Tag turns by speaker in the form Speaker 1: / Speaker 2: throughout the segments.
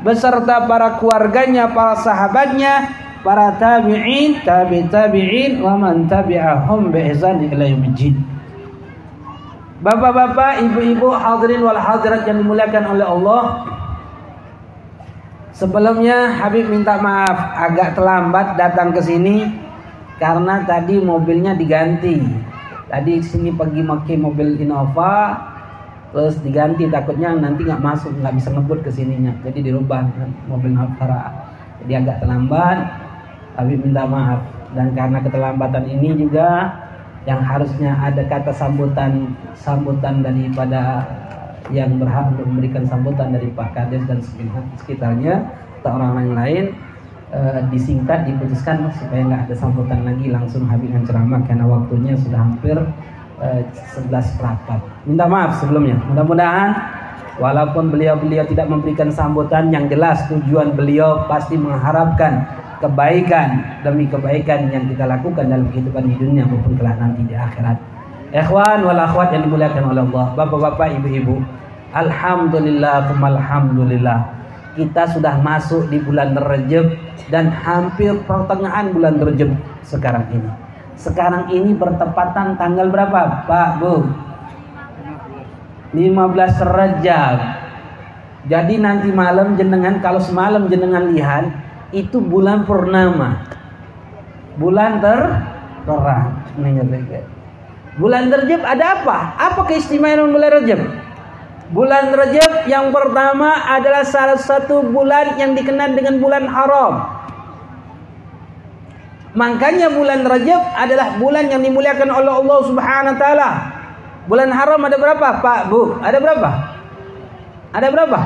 Speaker 1: beserta para keluarganya, para sahabatnya, para tabi'in, tabi tabi'in wa man tabi'ahum bi ihsan ila yaumil Bapak-bapak, ibu-ibu, hadirin wal hadirat yang dimuliakan oleh Allah. Sebelumnya Habib minta maaf agak terlambat datang ke sini karena tadi mobilnya diganti. Tadi sini pergi pakai mobil Innova, terus diganti takutnya nanti nggak masuk nggak bisa ngebut ke sininya. Jadi dirubah mobil Navara. Jadi agak terlambat tapi minta maaf. Dan karena keterlambatan ini juga yang harusnya ada kata sambutan sambutan daripada yang berhak untuk memberikan sambutan dari Pak Kades dan sekitarnya atau orang-orang lain e, disingkat diputuskan supaya nggak ada sambutan lagi langsung habis ceramah karena waktunya sudah hampir 11 eh, rapat. Minta maaf sebelumnya. Mudah-mudahan walaupun beliau-beliau tidak memberikan sambutan yang jelas tujuan beliau pasti mengharapkan kebaikan demi kebaikan yang kita lakukan dalam kehidupan di dunia maupun kelak nanti di akhirat. Ikhwan wal akhwat yang dimuliakan oleh Allah, bapak-bapak, ibu-ibu. Alhamdulillah, alhamdulillah. Kita sudah masuk di bulan Rejab dan hampir pertengahan bulan Rejab sekarang ini. Sekarang ini bertepatan tanggal berapa, Pak Bu? 15 Rejab. Jadi nanti malam jenengan kalau semalam jenengan lihat itu bulan purnama. Bulan ter terang. Bulan Rejab ada apa? Apa keistimewaan bulan Rejab? Bulan Rejab yang pertama adalah salah satu bulan yang dikenal dengan bulan haram. Makanya bulan Rajab adalah bulan yang dimuliakan oleh Allah Subhanahu wa taala. Bulan haram ada berapa, Pak, Bu? Ada berapa? Ada berapa?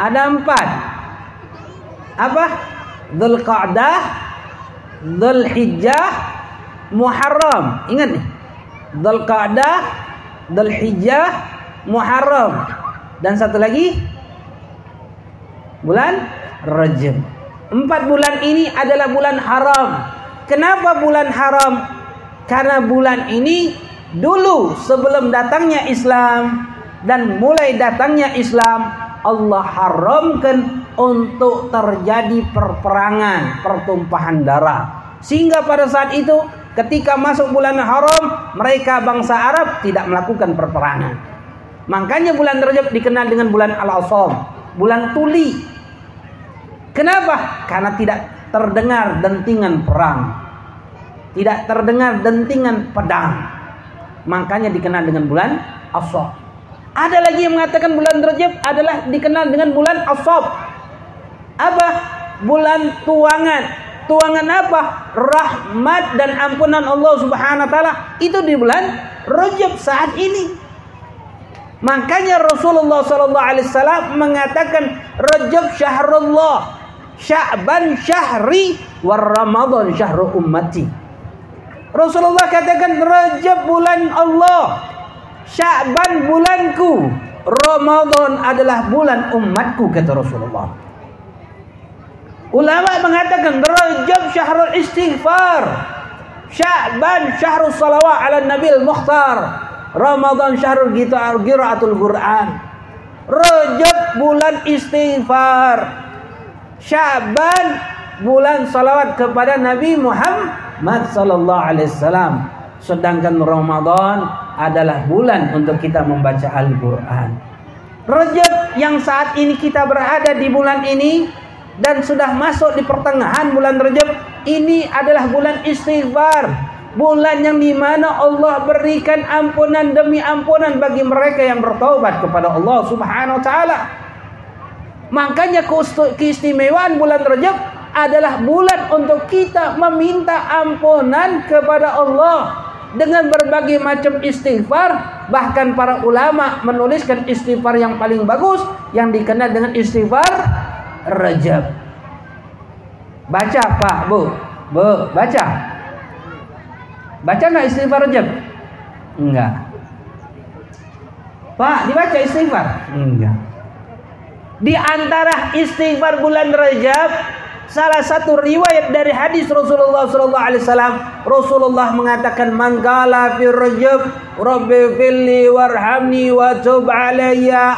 Speaker 1: Ada empat. Apa? Dzulqa'dah, Dzulhijjah, Muharram. Ingat nih. Dzulqa'dah, Dzulhijjah, Muharram. Dan satu lagi bulan Rajab. Empat bulan ini adalah bulan haram Kenapa bulan haram? Karena bulan ini dulu sebelum datangnya Islam dan mulai datangnya Islam Allah haramkan untuk terjadi perperangan, pertumpahan darah. Sehingga pada saat itu ketika masuk bulan haram, mereka bangsa Arab tidak melakukan perperangan. Makanya bulan Rajab dikenal dengan bulan Al-Asam, bulan tuli. Kenapa? Karena tidak terdengar dentingan perang. Tidak terdengar dentingan pedang. Makanya dikenal dengan bulan Asab. Ada lagi yang mengatakan bulan Rajab adalah dikenal dengan bulan Asab. Apa? Bulan tuangan. Tuangan apa? Rahmat dan ampunan Allah Subhanahu wa taala itu di bulan Rajab saat ini. Makanya Rasulullah sallallahu alaihi wasallam mengatakan Rajab syahrullah Sya'ban syahri war Ramadan syahru ummati. Rasulullah katakan Rajab bulan Allah. Sya'ban bulanku. Ramadan adalah bulan umatku kata Rasulullah. Ulama mengatakan Rajab syahrul istighfar. Sya'ban syahrul salawat ala Nabil Mukhtar. Ramadan syahrul qiraatul Quran. Rajab bulan istighfar. Syaban bulan salawat kepada Nabi Muhammad sallallahu alaihi wasallam. Sedangkan Ramadan adalah bulan untuk kita membaca Al-Qur'an. Rajab yang saat ini kita berada di bulan ini dan sudah masuk di pertengahan bulan Rajab ini adalah bulan istighfar bulan yang dimana Allah berikan ampunan demi ampunan bagi mereka yang bertobat kepada Allah Subhanahu wa taala Makanya keistimewaan bulan Rajab adalah bulan untuk kita meminta ampunan kepada Allah dengan berbagai macam istighfar. Bahkan para ulama menuliskan istighfar yang paling bagus yang dikenal dengan istighfar Rajab. Baca Pak Bu. Bu baca. Baca nggak istighfar Rajab? Enggak Pak dibaca istighfar? Enggak di antara istighfar bulan Rajab salah satu riwayat dari hadis Rasulullah sallallahu alaihi wasallam Rasulullah mengatakan man qala fi Rajab rabbi filli warhamni wa tub alayya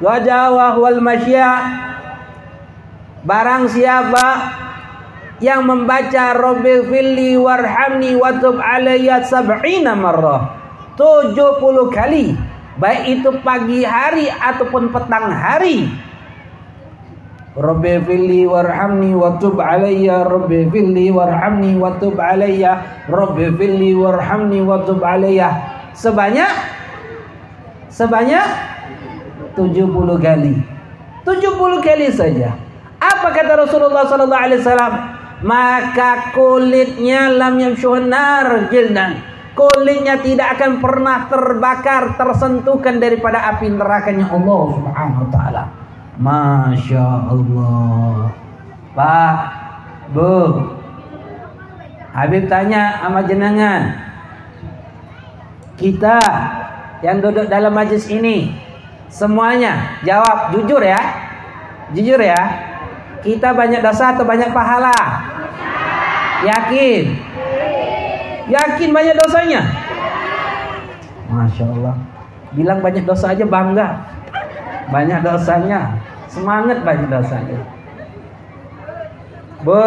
Speaker 1: wa jawah wal masya. Barang siapa yang membaca Rabbi fili warhamni watub alayya sab'ina marrah 70 kali baik itu pagi hari ataupun petang hari. Rabbi fili warhamni watub alayya. Rabbi fili warhamni watub alayya. Rabbi fili warhamni watub alayya. Sebanyak sebanyak 70 kali. 70 kali saja. Apa kata Rasulullah sallallahu alaihi wasallam? Maka kulitnya lam yamshuhun nar jildan. Kulitnya tidak akan pernah terbakar, tersentuhkan daripada api nerakanya Allah Subhanahu wa taala. Masya Allah. Pak, Bu. Habib tanya sama jenengan. Kita yang duduk dalam majlis ini semuanya jawab jujur ya. Jujur ya. Kita banyak dosa atau banyak pahala? Yakin? Yakin banyak dosanya? Masya Allah. Bilang banyak dosa aja bangga. Banyak dosanya. Semangat banyak dosanya. Bu.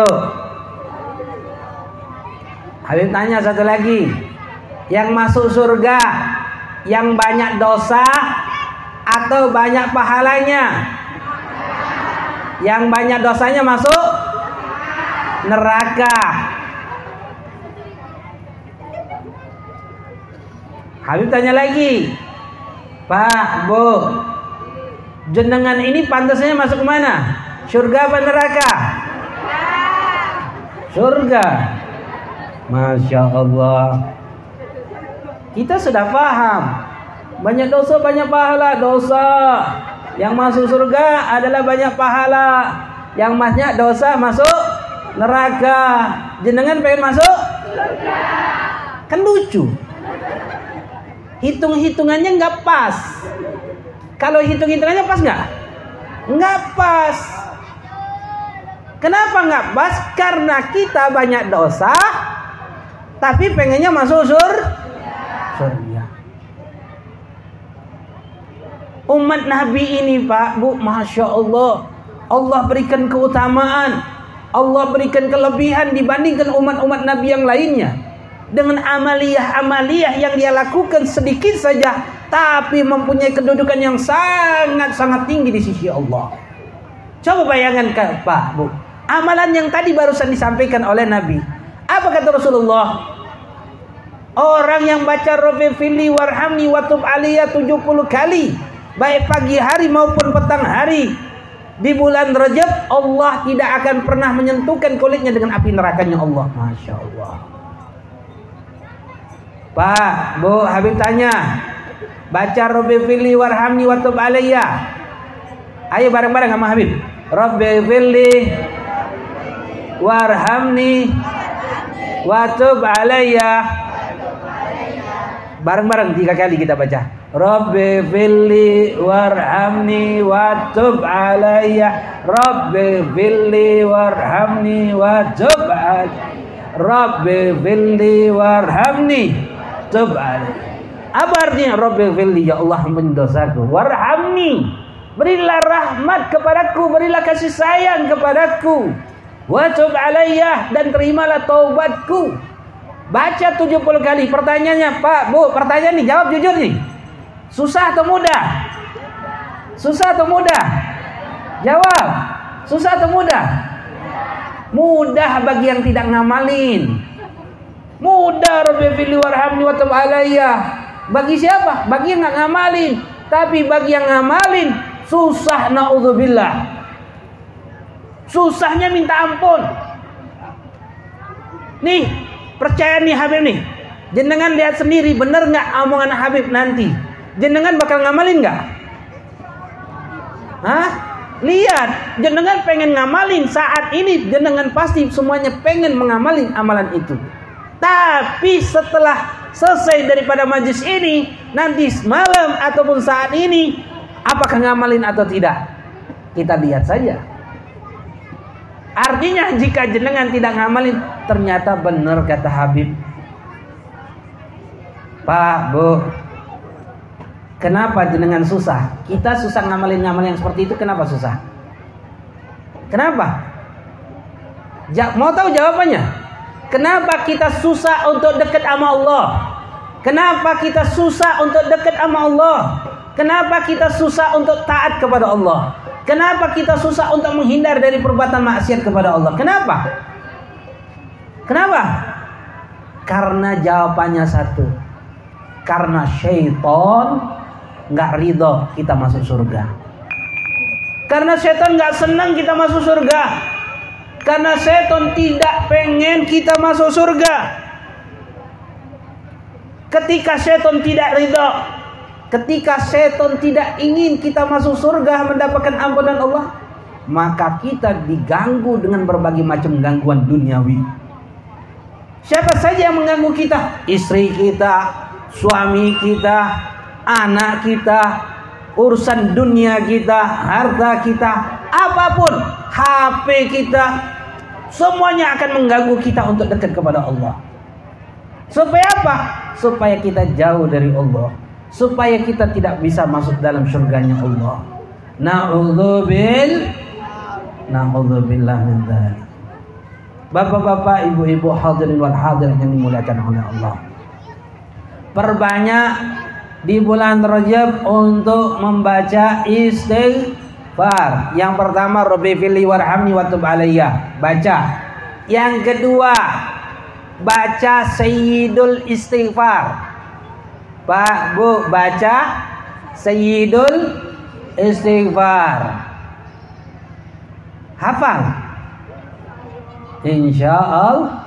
Speaker 1: Habib tanya satu lagi. Yang masuk surga yang banyak dosa atau banyak pahalanya? yang banyak dosanya masuk neraka. Habib tanya lagi, Pak, Bu, jenengan ini pantasnya masuk mana? Surga apa neraka? Surga. Masya Allah. Kita sudah paham. Banyak dosa, banyak pahala. Dosa yang masuk surga adalah banyak pahala. Yang banyak dosa masuk neraka. Jenengan pengen masuk? Surga. Kan lucu. Hitung-hitungannya nggak pas. Kalau hitung-hitungannya pas nggak? Nggak pas. Kenapa nggak pas? Karena kita banyak dosa, tapi pengennya masuk sur surga. Umat Nabi ini Pak, Bu, Masya Allah. Allah berikan keutamaan. Allah berikan kelebihan dibandingkan umat-umat Nabi yang lainnya. Dengan amaliyah-amaliyah yang dia lakukan sedikit saja. Tapi mempunyai kedudukan yang sangat-sangat tinggi di sisi Allah. Coba bayangkan Pak, Bu. Amalan yang tadi barusan disampaikan oleh Nabi. Apa kata Rasulullah? Orang yang baca Rabbi fili warhamni watub aliyah 70 kali baik pagi hari maupun petang hari di bulan Rajab Allah tidak akan pernah menyentuhkan kulitnya dengan api nerakanya Allah Masya Allah Pak Bu Habib tanya baca Rabbi fili warhamni watub alayya. Ayo bareng-bareng sama Habib. Rabbi fili warhamni watub alayya. Bareng-bareng tiga kali kita baca. Rabbi fili warhamni watub alayya. Rabbi fili warhamni watub alayya. Rabbi fili warhamni tub Apa artinya Rabbi ya Allah ampuni dosaku warhamni berilah rahmat kepadaku berilah kasih sayang kepadaku watub alayya dan terimalah taubatku baca 70 kali pertanyaannya Pak Bu pertanyaan nih jawab jujur nih Susah atau mudah? Susah atau mudah? Jawab. Susah atau mudah? Mudah bagi yang tidak ngamalin. Mudah Rabbi fili warhamni wa alayya. Bagi siapa? Bagi yang nggak ngamalin. Tapi bagi yang ngamalin susah naudzubillah. Susahnya minta ampun. Nih, percaya nih Habib nih. Jenengan lihat sendiri benar nggak omongan Habib nanti jenengan bakal ngamalin nggak? Hah? Lihat, jenengan pengen ngamalin saat ini jenengan pasti semuanya pengen mengamalin amalan itu. Tapi setelah selesai daripada majlis ini, nanti malam ataupun saat ini, apakah ngamalin atau tidak? Kita lihat saja. Artinya jika jenengan tidak ngamalin, ternyata benar kata Habib. Pak, Bu, Kenapa jenengan susah? Kita susah ngamalin ngamalin yang seperti itu kenapa susah? Kenapa? Ja mau tahu jawabannya? Kenapa kita susah untuk dekat sama Allah? Kenapa kita susah untuk dekat sama Allah? Kenapa kita susah untuk taat kepada Allah? Kenapa kita susah untuk menghindar dari perbuatan maksiat kepada Allah? Kenapa? Kenapa? Karena jawabannya satu. Karena syaitan nggak ridho kita masuk surga. Karena setan nggak senang kita masuk surga. Karena setan tidak pengen kita masuk surga. Ketika setan tidak ridho, ketika setan tidak ingin kita masuk surga mendapatkan ampunan Allah, maka kita diganggu dengan berbagai macam gangguan duniawi. Siapa saja yang mengganggu kita? Istri kita, suami kita, anak kita, urusan dunia kita, harta kita, apa pun, HP kita, semuanya akan mengganggu kita untuk dekat kepada Allah. Supaya apa? Supaya kita jauh dari Allah. Supaya kita tidak bisa masuk dalam surganya Allah. Na'udzubil Na'udzubillah min. Bapak-bapak, ibu-ibu hadirin wal hadirin yang dimuliakan oleh Allah. Perbanyak di bulan Rajab untuk membaca istighfar. Yang pertama Rabbi fili warhamni wa tub alayya. Baca. Yang kedua baca Sayyidul Istighfar. Pak, Bu, baca Sayyidul Istighfar. Hafal. Insya Allah.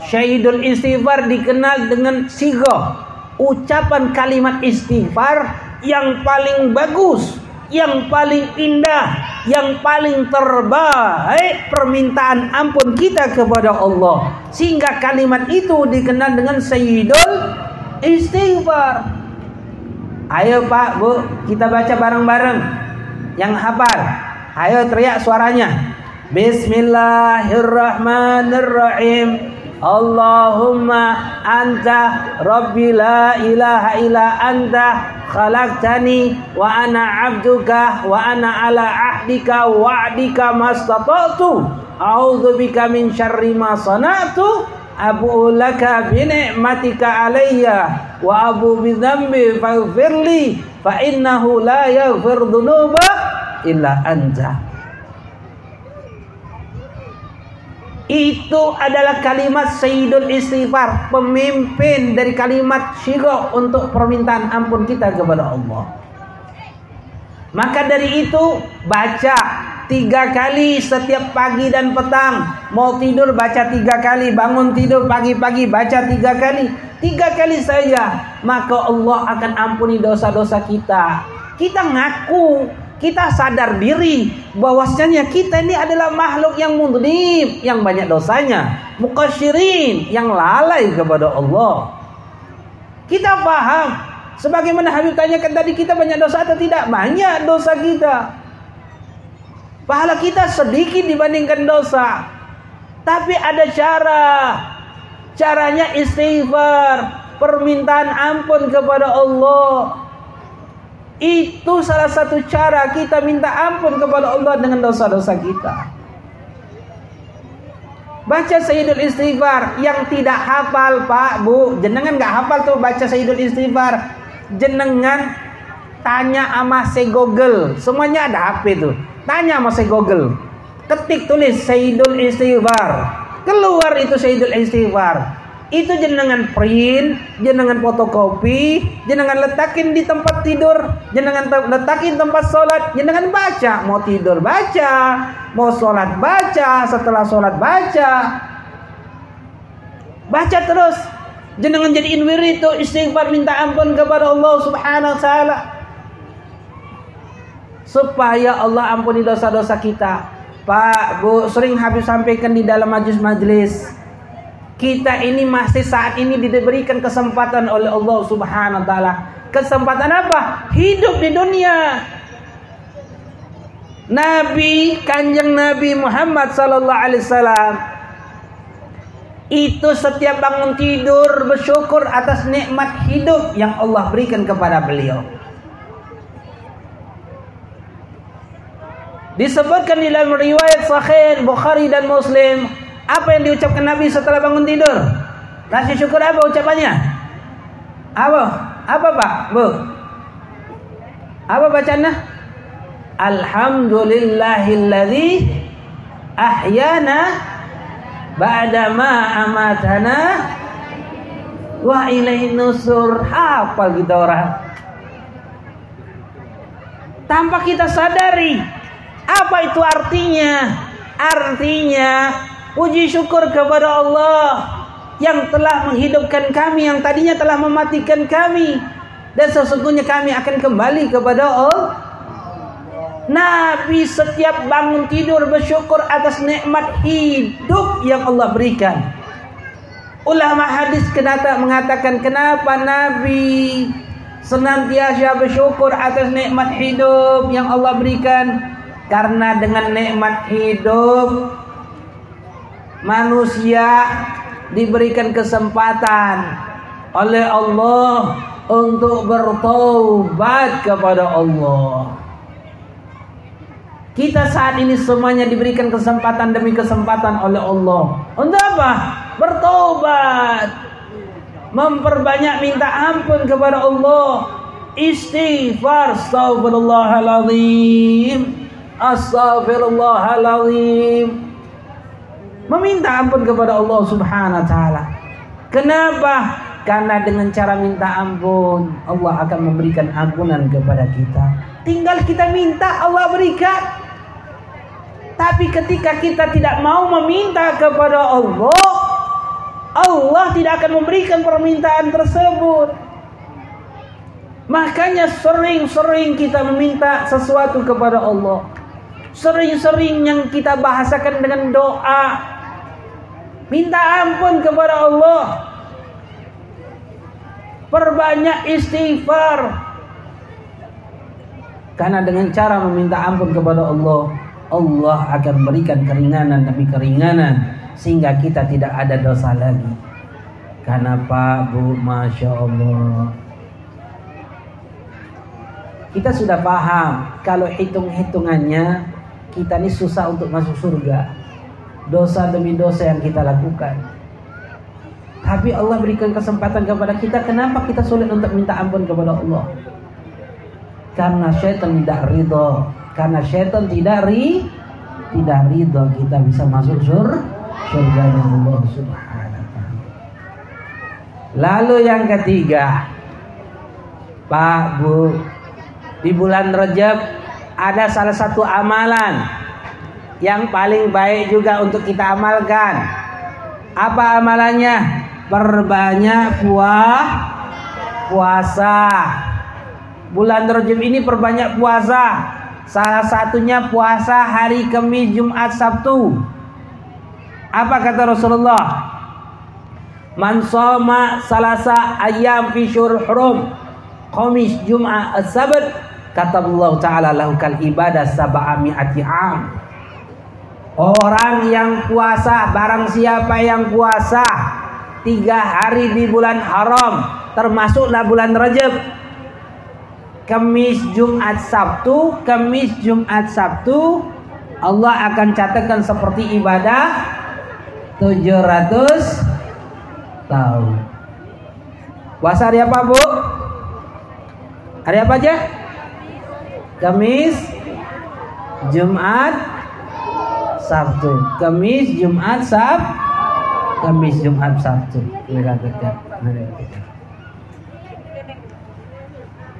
Speaker 1: Syahidul Istighfar dikenal dengan sigoh ucapan kalimat istighfar yang paling bagus, yang paling indah, yang paling terbaik permintaan ampun kita kepada Allah. Sehingga kalimat itu dikenal dengan Sayyidul Istighfar. Ayo Pak, Bu, kita baca bareng-bareng. Yang hafal, ayo teriak suaranya. Bismillahirrahmanirrahim. Allahumma anta rabbi la ilaha illa anta khalaqtani wa ana abduka wa ana ala ahdika wa'dika mastata'tu. A'udzu bika min syarri ma sana'tu abu laka bi ni'matika alayya wa abu bi dhanbi faghfirli fa innahu la yaghfir dhunuba illa anta Itu adalah kalimat Sayyidul Istighfar, pemimpin dari kalimat syigo untuk permintaan ampun kita kepada Allah. Maka dari itu baca tiga kali setiap pagi dan petang. Mau tidur baca tiga kali, bangun tidur pagi-pagi baca tiga kali. Tiga kali saja, maka Allah akan ampuni dosa-dosa kita. Kita ngaku kita sadar diri bahwasanya kita ini adalah makhluk yang mudhib, yang banyak dosanya, mukasyirin, yang lalai kepada Allah. Kita paham sebagaimana Habib tanyakan tadi kita banyak dosa atau tidak? Banyak dosa kita. Pahala kita sedikit dibandingkan dosa. Tapi ada cara. Caranya istighfar, permintaan ampun kepada Allah. Itu salah satu cara kita minta ampun kepada Allah dengan dosa-dosa kita. Baca Sayyidul Istighfar yang tidak hafal Pak Bu, jenengan nggak hafal tuh baca Sayyidul Istighfar. Jenengan tanya sama si Google, semuanya ada HP tuh. Tanya sama si Google. Ketik tulis Sayyidul Istighfar. Keluar itu Sayyidul Istighfar itu jenengan print, jenengan fotokopi, jenengan letakin di tempat tidur, jenengan letakin tempat sholat, jenengan baca, mau tidur baca, mau sholat baca, setelah sholat baca, baca terus, jenengan jadiin wirid itu istighfar minta ampun kepada Allah Subhanahu wa taala. Supaya Allah ampuni dosa-dosa kita. Pak, Bu, sering habis sampaikan di dalam majlis-majlis kita ini masih saat ini diberikan kesempatan oleh Allah Subhanahu wa taala. Kesempatan apa? Hidup di dunia. Nabi Kanjeng Nabi Muhammad sallallahu alaihi wasallam itu setiap bangun tidur bersyukur atas nikmat hidup yang Allah berikan kepada beliau. Disebutkan di dalam riwayat Sahih Bukhari dan Muslim, apa yang diucapkan Nabi setelah bangun tidur? Rasa syukur apa ucapannya? Apa? Apa Pak? Bu? Apa bacanya? Alhamdulillahilladzi ahyana ba'da ma amatana wa ilaihi nusur. Hafal kita orang. Tanpa kita sadari apa itu artinya? Artinya puji syukur kepada Allah yang telah menghidupkan kami yang tadinya telah mematikan kami dan sesungguhnya kami akan kembali kepada Allah. Nabi setiap bangun tidur bersyukur atas nikmat hidup yang Allah berikan. Ulama hadis kenapa mengatakan kenapa Nabi senantiasa bersyukur atas nikmat hidup yang Allah berikan karena dengan nikmat hidup manusia diberikan kesempatan oleh Allah untuk bertobat kepada Allah. Kita saat ini semuanya diberikan kesempatan demi kesempatan oleh Allah. Untuk apa? Bertobat. Memperbanyak minta ampun kepada Allah. Istighfar. Astagfirullahaladzim. Astaghfirullahaladzim. Meminta ampun kepada Allah Subhanahu wa taala. Kenapa? Karena dengan cara minta ampun Allah akan memberikan ampunan kepada kita. Tinggal kita minta Allah berikan. Tapi ketika kita tidak mau meminta kepada Allah, Allah tidak akan memberikan permintaan tersebut. Makanya sering-sering kita meminta sesuatu kepada Allah. Sering-sering yang kita bahasakan dengan doa. Minta ampun kepada Allah. Perbanyak istighfar. Karena dengan cara meminta ampun kepada Allah, Allah akan berikan keringanan demi keringanan sehingga kita tidak ada dosa lagi. Karena Pak Bu, masya Allah, kita sudah paham kalau hitung-hitungannya kita ini susah untuk masuk surga. Dosa demi dosa yang kita lakukan. Tapi Allah berikan kesempatan kepada kita. Kenapa kita sulit untuk minta ampun kepada Allah? Karena syaitan tidak ridho. Karena syaitan tidak ri, tidak ridho kita bisa masuk sur, surga Allah Subhanahu Lalu yang ketiga, Pak Bu, di bulan Rajab ada salah satu amalan yang paling baik juga untuk kita amalkan. Apa amalannya? Perbanyak puah puasa. Bulan Rajab ini perbanyak puasa. Salah satunya puasa hari Kamis, Jumat, Sabtu. Apa kata Rasulullah? Man soma salasa ayam fi hurum. Kamis, Jumat, Sabat Kata Allah Ta'ala lahukal ibadah sab'ami'ati am. Orang yang puasa, barang siapa yang puasa tiga hari di bulan haram, termasuklah bulan Rajab. Kamis, Jumat, Sabtu, Kamis, Jumat, Sabtu, Allah akan catatkan seperti ibadah 700 tahun. Puasa hari apa, Bu? Hari apa aja? Kamis, Jumat, Sabtu. Kamis, Jumat, Sab, Kamis, Jumat, Sabtu.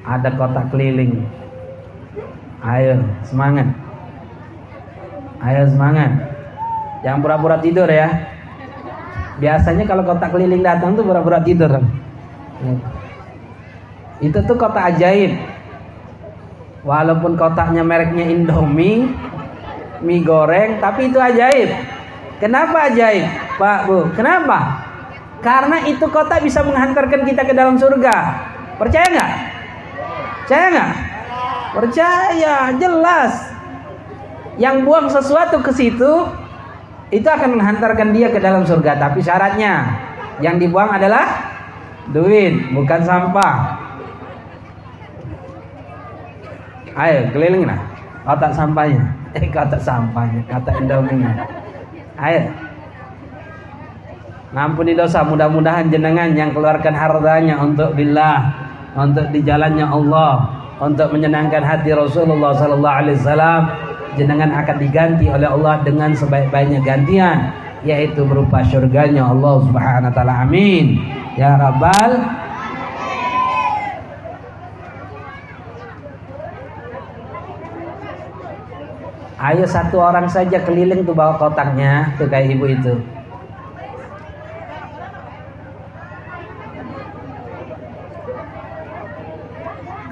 Speaker 1: Ada kotak keliling. Ayo, semangat. Ayo semangat. Yang pura-pura tidur ya. Biasanya kalau kotak keliling datang tuh pura-pura tidur. Itu tuh kotak ajaib. Walaupun kotaknya mereknya Indomie, mie goreng, tapi itu ajaib. Kenapa ajaib, Pak Bu? Kenapa? Karena itu kotak bisa menghantarkan kita ke dalam surga. Percaya nggak? Percaya nggak? Percaya, jelas. Yang buang sesuatu ke situ, itu akan menghantarkan dia ke dalam surga. Tapi syaratnya, yang dibuang adalah duit, bukan sampah. Ayo keliling lah sampahnya. Eh kata sampahnya, kata Indomie. Ayo. Ngampuni dosa, mudah-mudahan jenengan yang keluarkan hartanya untuk billah, untuk di jalannya Allah, untuk menyenangkan hati Rasulullah sallallahu alaihi wasallam, jenengan akan diganti oleh Allah dengan sebaik-baiknya gantian, yaitu berupa surganya Allah Subhanahu wa taala. Amin. Ya Rabbal Ayo satu orang saja keliling tuh bawa kotaknya tuh kayak ibu itu.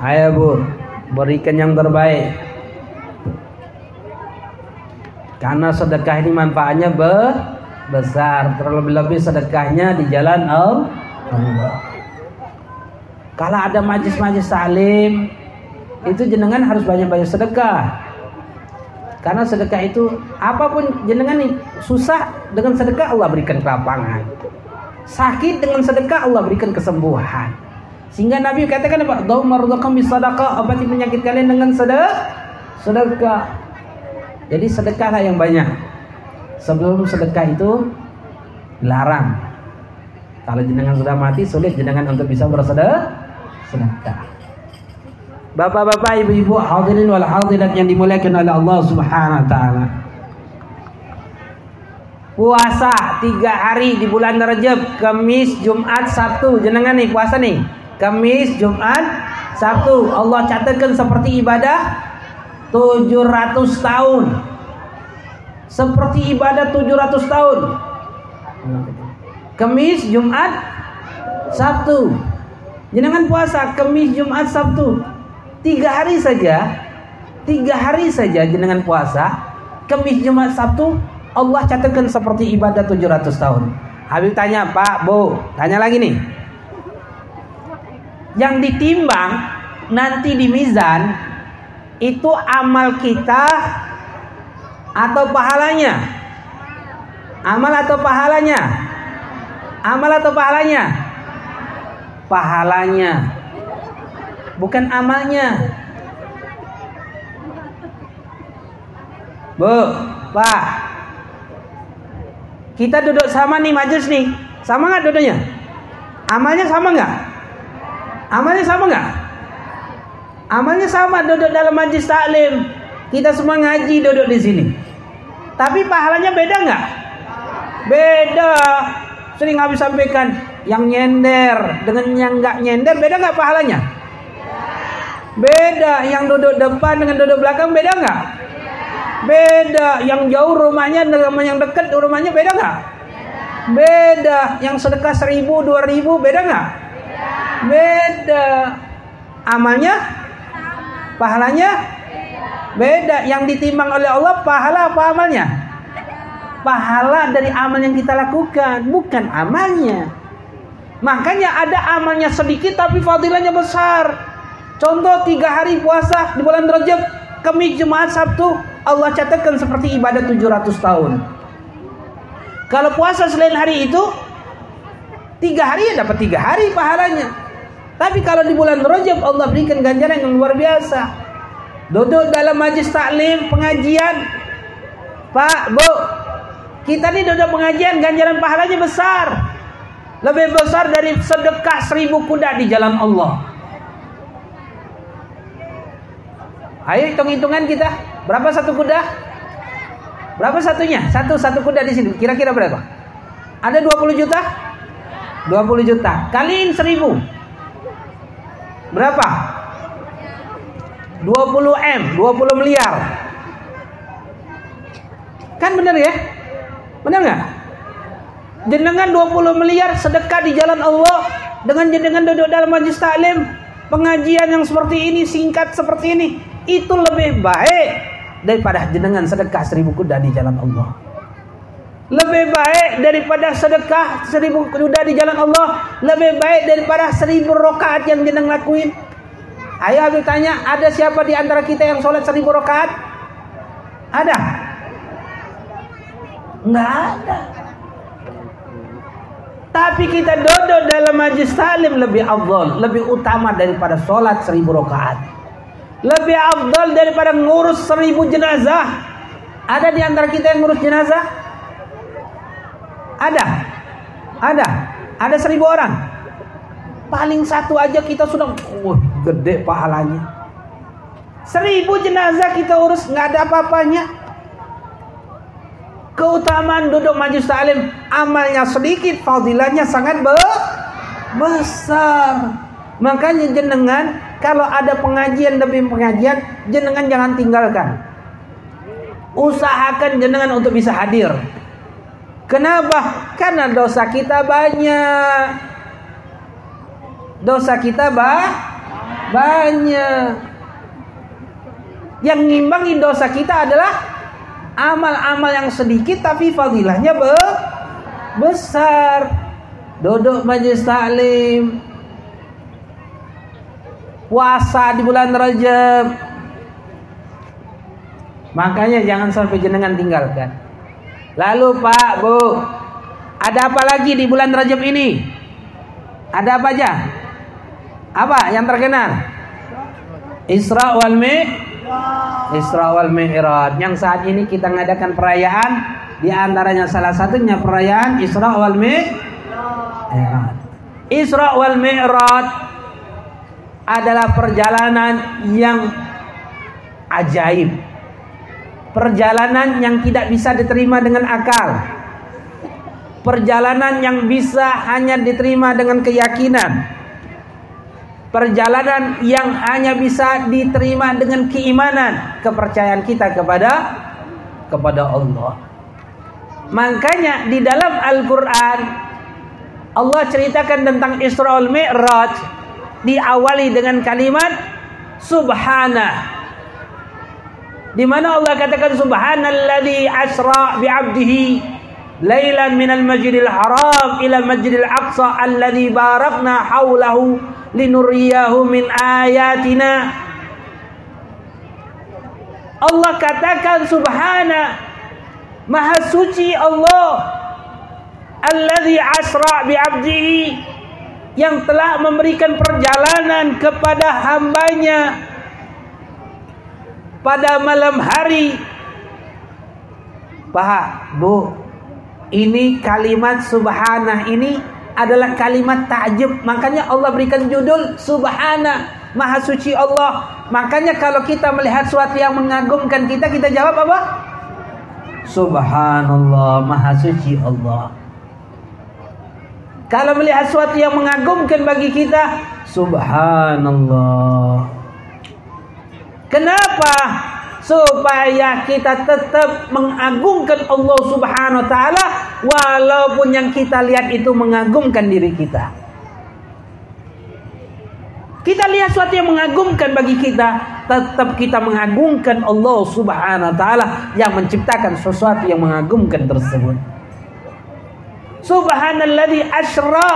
Speaker 1: Ayo bu, berikan yang terbaik. Karena sedekah ini manfaatnya be besar. Terlebih-lebih sedekahnya di jalan Allah. Kalau ada majlis-majlis salim, itu jenengan harus banyak-banyak sedekah. Karena sedekah itu apa pun jenengan nih susah dengan sedekah Allah berikan kelapangan. Sakit dengan sedekah Allah berikan kesembuhan. Sehingga Nabi katakan apa? Dau marzuqam bisadaqah, obati penyakit kalian dengan sedekah. Sedekah. Jadi sedekahlah yang banyak. Sebelum sedekah itu dilarang. Kalau jenengan sudah mati sulit jenengan untuk bisa bersedekah. Sedekah. Bapak-bapak, ibu-ibu, hadirin wal hadirat yang dimuliakan oleh Allah Subhanahu wa taala. Puasa tiga hari di bulan Rajab, Kamis, Jumat, Sabtu. Jenengan nih puasa nih. Kamis, Jumat, Sabtu. Allah catatkan seperti ibadah 700 tahun. Seperti ibadah 700 tahun. Kamis, Jumat, Sabtu. Jenengan puasa Kamis, Jumat, Sabtu tiga hari saja tiga hari saja jenengan puasa Kamis Jumat Sabtu Allah catatkan seperti ibadah 700 tahun. Habib tanya Pak Bu tanya lagi nih. Yang ditimbang nanti di mizan itu amal kita atau pahalanya? Amal atau pahalanya? Amal atau pahalanya? Pahalanya bukan amalnya. Bu, Pak. Kita duduk sama nih majlis nih. Sama nggak duduknya? Amalnya sama nggak? Amalnya sama nggak? Amalnya sama duduk dalam majlis taklim. Kita semua ngaji duduk di sini. Tapi pahalanya beda nggak? Beda. Sering habis sampaikan yang nyender dengan yang nggak nyender beda nggak pahalanya? Beda yang duduk depan dengan duduk belakang beda nggak? Beda. Yang jauh rumahnya dengan yang dekat rumahnya beda nggak? Beda. Yang sedekah seribu dua ribu beda nggak? Beda. Amalnya? Pahalanya? Beda. Yang ditimbang oleh Allah pahala apa amalnya? Pahala dari amal yang kita lakukan, bukan amalnya. Makanya ada amalnya sedikit tapi fadilahnya besar. Contoh tiga hari puasa di bulan Rajab, Kamis, Jumat, Sabtu, Allah catatkan seperti ibadah 700 tahun. Kalau puasa selain hari itu, tiga hari ya dapat tiga hari pahalanya. Tapi kalau di bulan Rajab Allah berikan ganjaran yang luar biasa. Duduk dalam majlis taklim, pengajian. Pak, Bu, kita ini duduk pengajian, ganjaran pahalanya besar. Lebih besar dari sedekah seribu kuda di jalan Allah. Ayo hitung-hitungan kita. Berapa satu kuda? Berapa satunya? Satu satu kuda di sini. Kira-kira berapa? Ada 20 juta? 20 juta. Kaliin 1000. Berapa? 20 M, 20 miliar. Kan benar ya? Benar nggak? Jenengan 20 miliar sedekah di jalan Allah dengan jenengan duduk dalam majlis taklim, pengajian yang seperti ini singkat seperti ini itu lebih baik daripada jenengan sedekah seribu kuda di jalan Allah. Lebih baik daripada sedekah seribu kuda di jalan Allah. Lebih baik daripada seribu rokaat yang jenengan lakuin. Ayo aku tanya, ada siapa di antara kita yang sholat seribu rokaat? Ada? Enggak ada. Tapi kita duduk dalam majlis salim lebih afdol, lebih utama daripada sholat seribu rokaat lebih afdal daripada ngurus seribu jenazah Ada di antara kita yang ngurus jenazah? Ada. Ada. Ada seribu orang. Paling satu aja kita sudah, wah gede pahalanya. Seribu jenazah kita urus nggak ada apa-apanya. Keutamaan duduk majlis taklim amalnya sedikit, fadilahnya sangat be besar. Makanya jenengan kalau ada pengajian demi pengajian, jenengan jangan tinggalkan. Usahakan jenengan untuk bisa hadir. Kenapa? Karena dosa kita banyak. Dosa kita bah banyak. Yang ngimbangi dosa kita adalah amal-amal yang sedikit tapi fadilahnya be besar. Duduk majlis taklim, puasa di bulan Rajab. Makanya jangan sampai jenengan tinggalkan. Lalu Pak, Bu, ada apa lagi di bulan Rajab ini? Ada apa aja? Apa yang terkenal? Isra wal Mi Isra wal Mi'raj. Yang saat ini kita mengadakan perayaan di antaranya salah satunya perayaan Isra wal Mi'raj. Isra wal Mi'raj adalah perjalanan yang ajaib. Perjalanan yang tidak bisa diterima dengan akal. Perjalanan yang bisa hanya diterima dengan keyakinan. Perjalanan yang hanya bisa diterima dengan keimanan, kepercayaan kita kepada kepada Allah. Makanya di dalam Al-Qur'an Allah ceritakan tentang Isra Mi'raj diawali dengan kalimat subhana di mana Allah katakan subhanalladzi asra bi 'abdihi lailan minal masjidil haram ila masjidil aqsa alladzi barakna haulahu linuriyahu min ayatina. Allah katakan subhana maha suci Allah alladzi asra bi 'abdihi yang telah memberikan perjalanan kepada hambanya pada malam hari Pak, Bu, ini kalimat subhanah ini adalah kalimat takjub. Makanya Allah berikan judul subhanah, maha suci Allah. Makanya kalau kita melihat sesuatu yang mengagumkan kita, kita jawab apa? Subhanallah, maha suci Allah. Kalau melihat sesuatu yang mengagumkan bagi kita, subhanallah. Kenapa? Supaya kita tetap mengagungkan Allah Subhanahu wa taala walaupun yang kita lihat itu mengagumkan diri kita. Kita lihat sesuatu yang mengagumkan bagi kita, tetap kita mengagungkan Allah Subhanahu wa taala yang menciptakan sesuatu yang mengagumkan tersebut. Subhanalladzi asra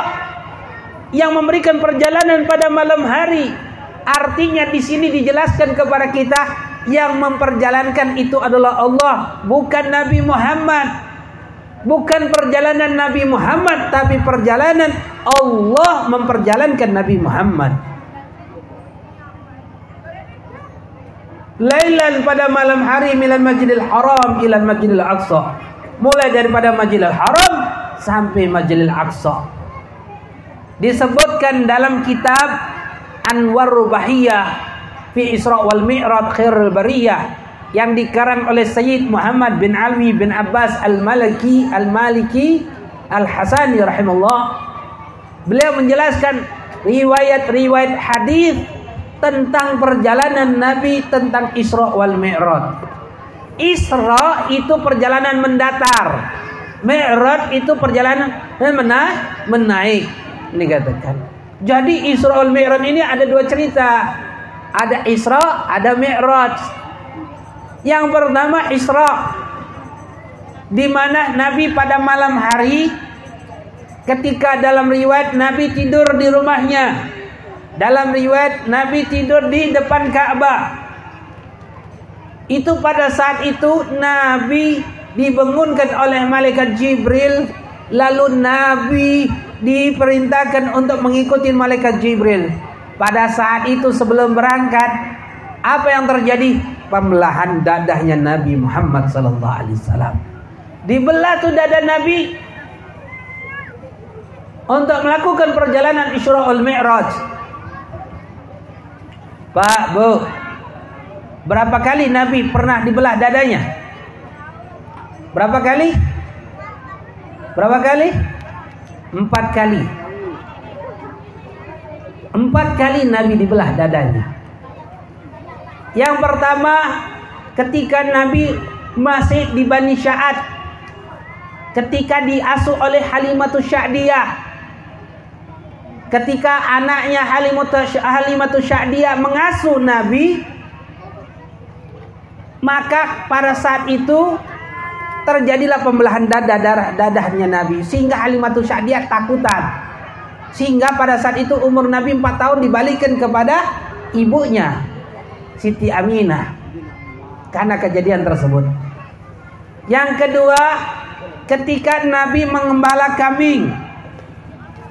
Speaker 1: yang memberikan perjalanan pada malam hari. Artinya di sini dijelaskan kepada kita yang memperjalankan itu adalah Allah, bukan Nabi Muhammad. Bukan perjalanan Nabi Muhammad, tapi perjalanan Allah memperjalankan Nabi Muhammad. Lailan pada malam hari milal Masjidil Haram ila Masjidil Aqsa. Mulai daripada Masjidil Haram sampai Majlil Aqsa. Disebutkan dalam kitab Anwar Rubahiyah fi Isra wal Mi'raj Khairul Bariyah yang dikarang oleh Sayyid Muhammad bin Alwi bin Abbas Al-Maliki Al-Maliki Al-Hasani rahimahullah. Beliau menjelaskan riwayat-riwayat hadis tentang perjalanan Nabi tentang Isra wal Mi'raj. Isra itu perjalanan mendatar. Mi'raj itu perjalanan menaik, menaik. Ini katakan. Jadi Isra wal Mi'raj ini ada dua cerita. Ada Isra, ada Mi'raj. Yang pertama Isra di mana Nabi pada malam hari ketika dalam riwayat Nabi tidur di rumahnya. Dalam riwayat Nabi tidur di depan Ka'bah. Itu pada saat itu Nabi dibangunkan oleh malaikat Jibril lalu Nabi diperintahkan untuk mengikuti malaikat Jibril pada saat itu sebelum berangkat apa yang terjadi pembelahan dadahnya Nabi Muhammad sallallahu alaihi wasallam. Dibelah tuh dada Nabi untuk melakukan perjalanan Isra'ul Mi'raj. Pak, Bu. Berapa kali Nabi pernah dibelah dadanya? Berapa kali? Berapa kali? Empat kali. Empat kali Nabi dibelah dadanya. Yang pertama ketika Nabi masih di Bani Sya'ad ketika diasuh oleh Halimatus Sya'diyah ketika anaknya Halimatus Sya'diyah mengasuh Nabi maka pada saat itu terjadilah pembelahan dada darah dadahnya Nabi sehingga Halimatus Sya'diyah takutan sehingga pada saat itu umur Nabi 4 tahun dibalikan kepada ibunya Siti Aminah karena kejadian tersebut. Yang kedua, ketika Nabi mengembala kambing.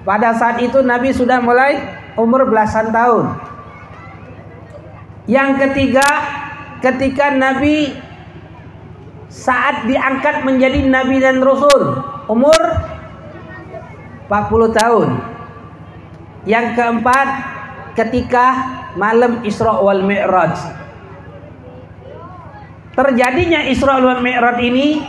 Speaker 1: Pada saat itu Nabi sudah mulai umur belasan tahun. Yang ketiga, ketika Nabi saat diangkat menjadi nabi dan rasul, umur 40 tahun. Yang keempat, ketika malam Isra wal Mi'raj. Terjadinya Isra wal Mi'raj ini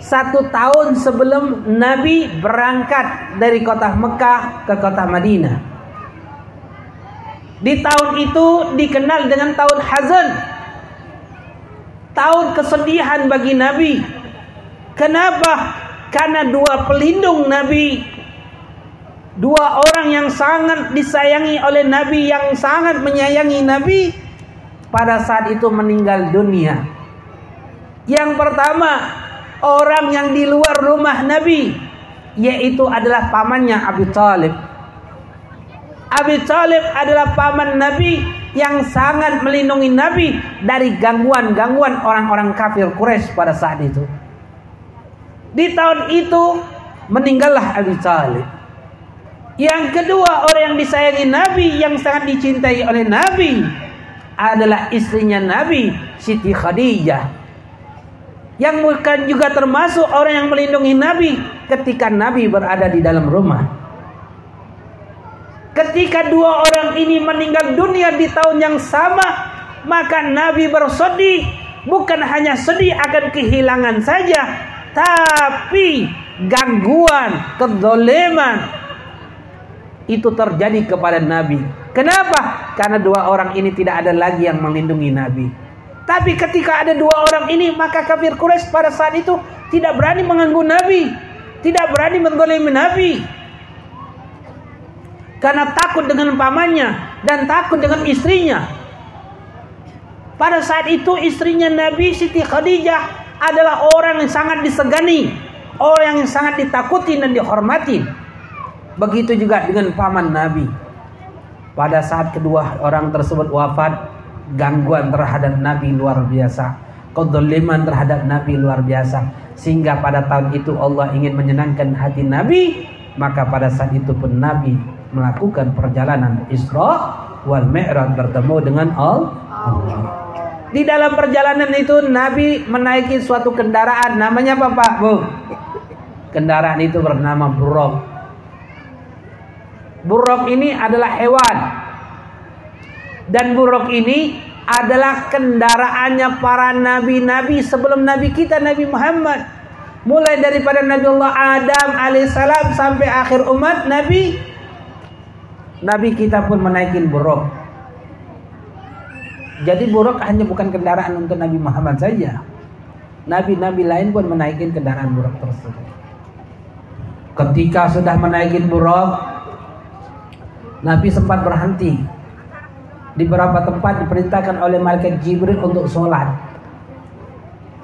Speaker 1: satu tahun sebelum Nabi berangkat dari kota Mekah ke kota Madinah. Di tahun itu dikenal dengan tahun hazan. Tahun kesedihan bagi Nabi. Kenapa? Karena dua pelindung Nabi Dua orang yang sangat disayangi oleh Nabi yang sangat menyayangi Nabi pada saat itu meninggal dunia. Yang pertama, orang yang di luar rumah Nabi yaitu adalah pamannya Abi Talib. Abi Talib adalah paman Nabi yang sangat melindungi Nabi dari gangguan-gangguan orang-orang kafir Quraisy pada saat itu. Di tahun itu meninggallah Abi Talib. Yang kedua orang yang disayangi Nabi yang sangat dicintai oleh Nabi adalah istrinya Nabi Siti Khadijah. Yang bukan juga termasuk orang yang melindungi Nabi ketika Nabi berada di dalam rumah. Ketika dua orang ini meninggal dunia di tahun yang sama, maka Nabi bersedih, bukan hanya sedih akan kehilangan saja, tapi gangguan, kedoleman, itu terjadi kepada Nabi. Kenapa? Karena dua orang ini tidak ada lagi yang melindungi Nabi. Tapi ketika ada dua orang ini, maka kafir Quraisy pada saat itu tidak berani mengganggu Nabi, tidak berani menggolemi Nabi. Karena takut dengan pamannya dan takut dengan istrinya. Pada saat itu istrinya Nabi Siti Khadijah adalah orang yang sangat disegani, orang yang sangat ditakuti dan dihormati. Begitu juga dengan paman Nabi. Pada saat kedua orang tersebut wafat, gangguan terhadap Nabi luar biasa. Kedoliman terhadap Nabi luar biasa. Sehingga pada tahun itu Allah ingin menyenangkan hati Nabi. Maka pada saat itu pun Nabi melakukan perjalanan Isra wal Mi'raj bertemu dengan Allah. Di dalam perjalanan itu Nabi menaiki suatu kendaraan namanya apa Pak Bu? Kendaraan itu bernama Buruk. Buruk ini adalah hewan. Dan buruk ini adalah kendaraannya para nabi-nabi sebelum nabi kita Nabi Muhammad. Mulai daripada Nabi Allah Adam alaihissalam sampai akhir umat Nabi Nabi kita pun menaikin buruk. Jadi buruk hanya bukan kendaraan untuk Nabi Muhammad saja. Nabi-nabi lain pun menaikin kendaraan buruk tersebut. Ketika sudah menaikin buruk, Nabi sempat berhenti di beberapa tempat diperintahkan oleh malaikat Jibril untuk sholat.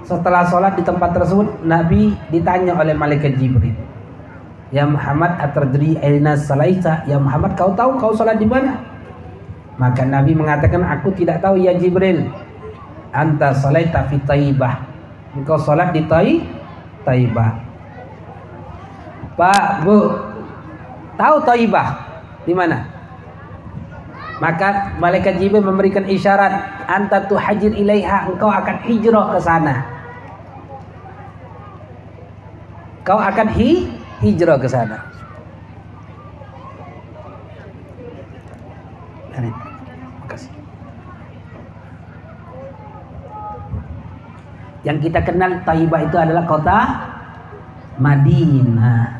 Speaker 1: Setelah sholat di tempat tersebut, Nabi ditanya oleh malaikat Jibril, Ya Muhammad atardri aina salaita? Ya Muhammad kau tahu kau sholat di mana? Maka Nabi mengatakan aku tidak tahu ya Jibril. Anta salaita fi Taibah. Engkau sholat di Tai Taibah. Pak, Bu, tahu Taibah? Di mana? Maka malaikat Jibril memberikan isyarat, anta hajir ilaiha, engkau akan hijrah ke sana. Kau akan hi hijrah ke sana. Yang kita kenal Taibah itu adalah kota Madinah.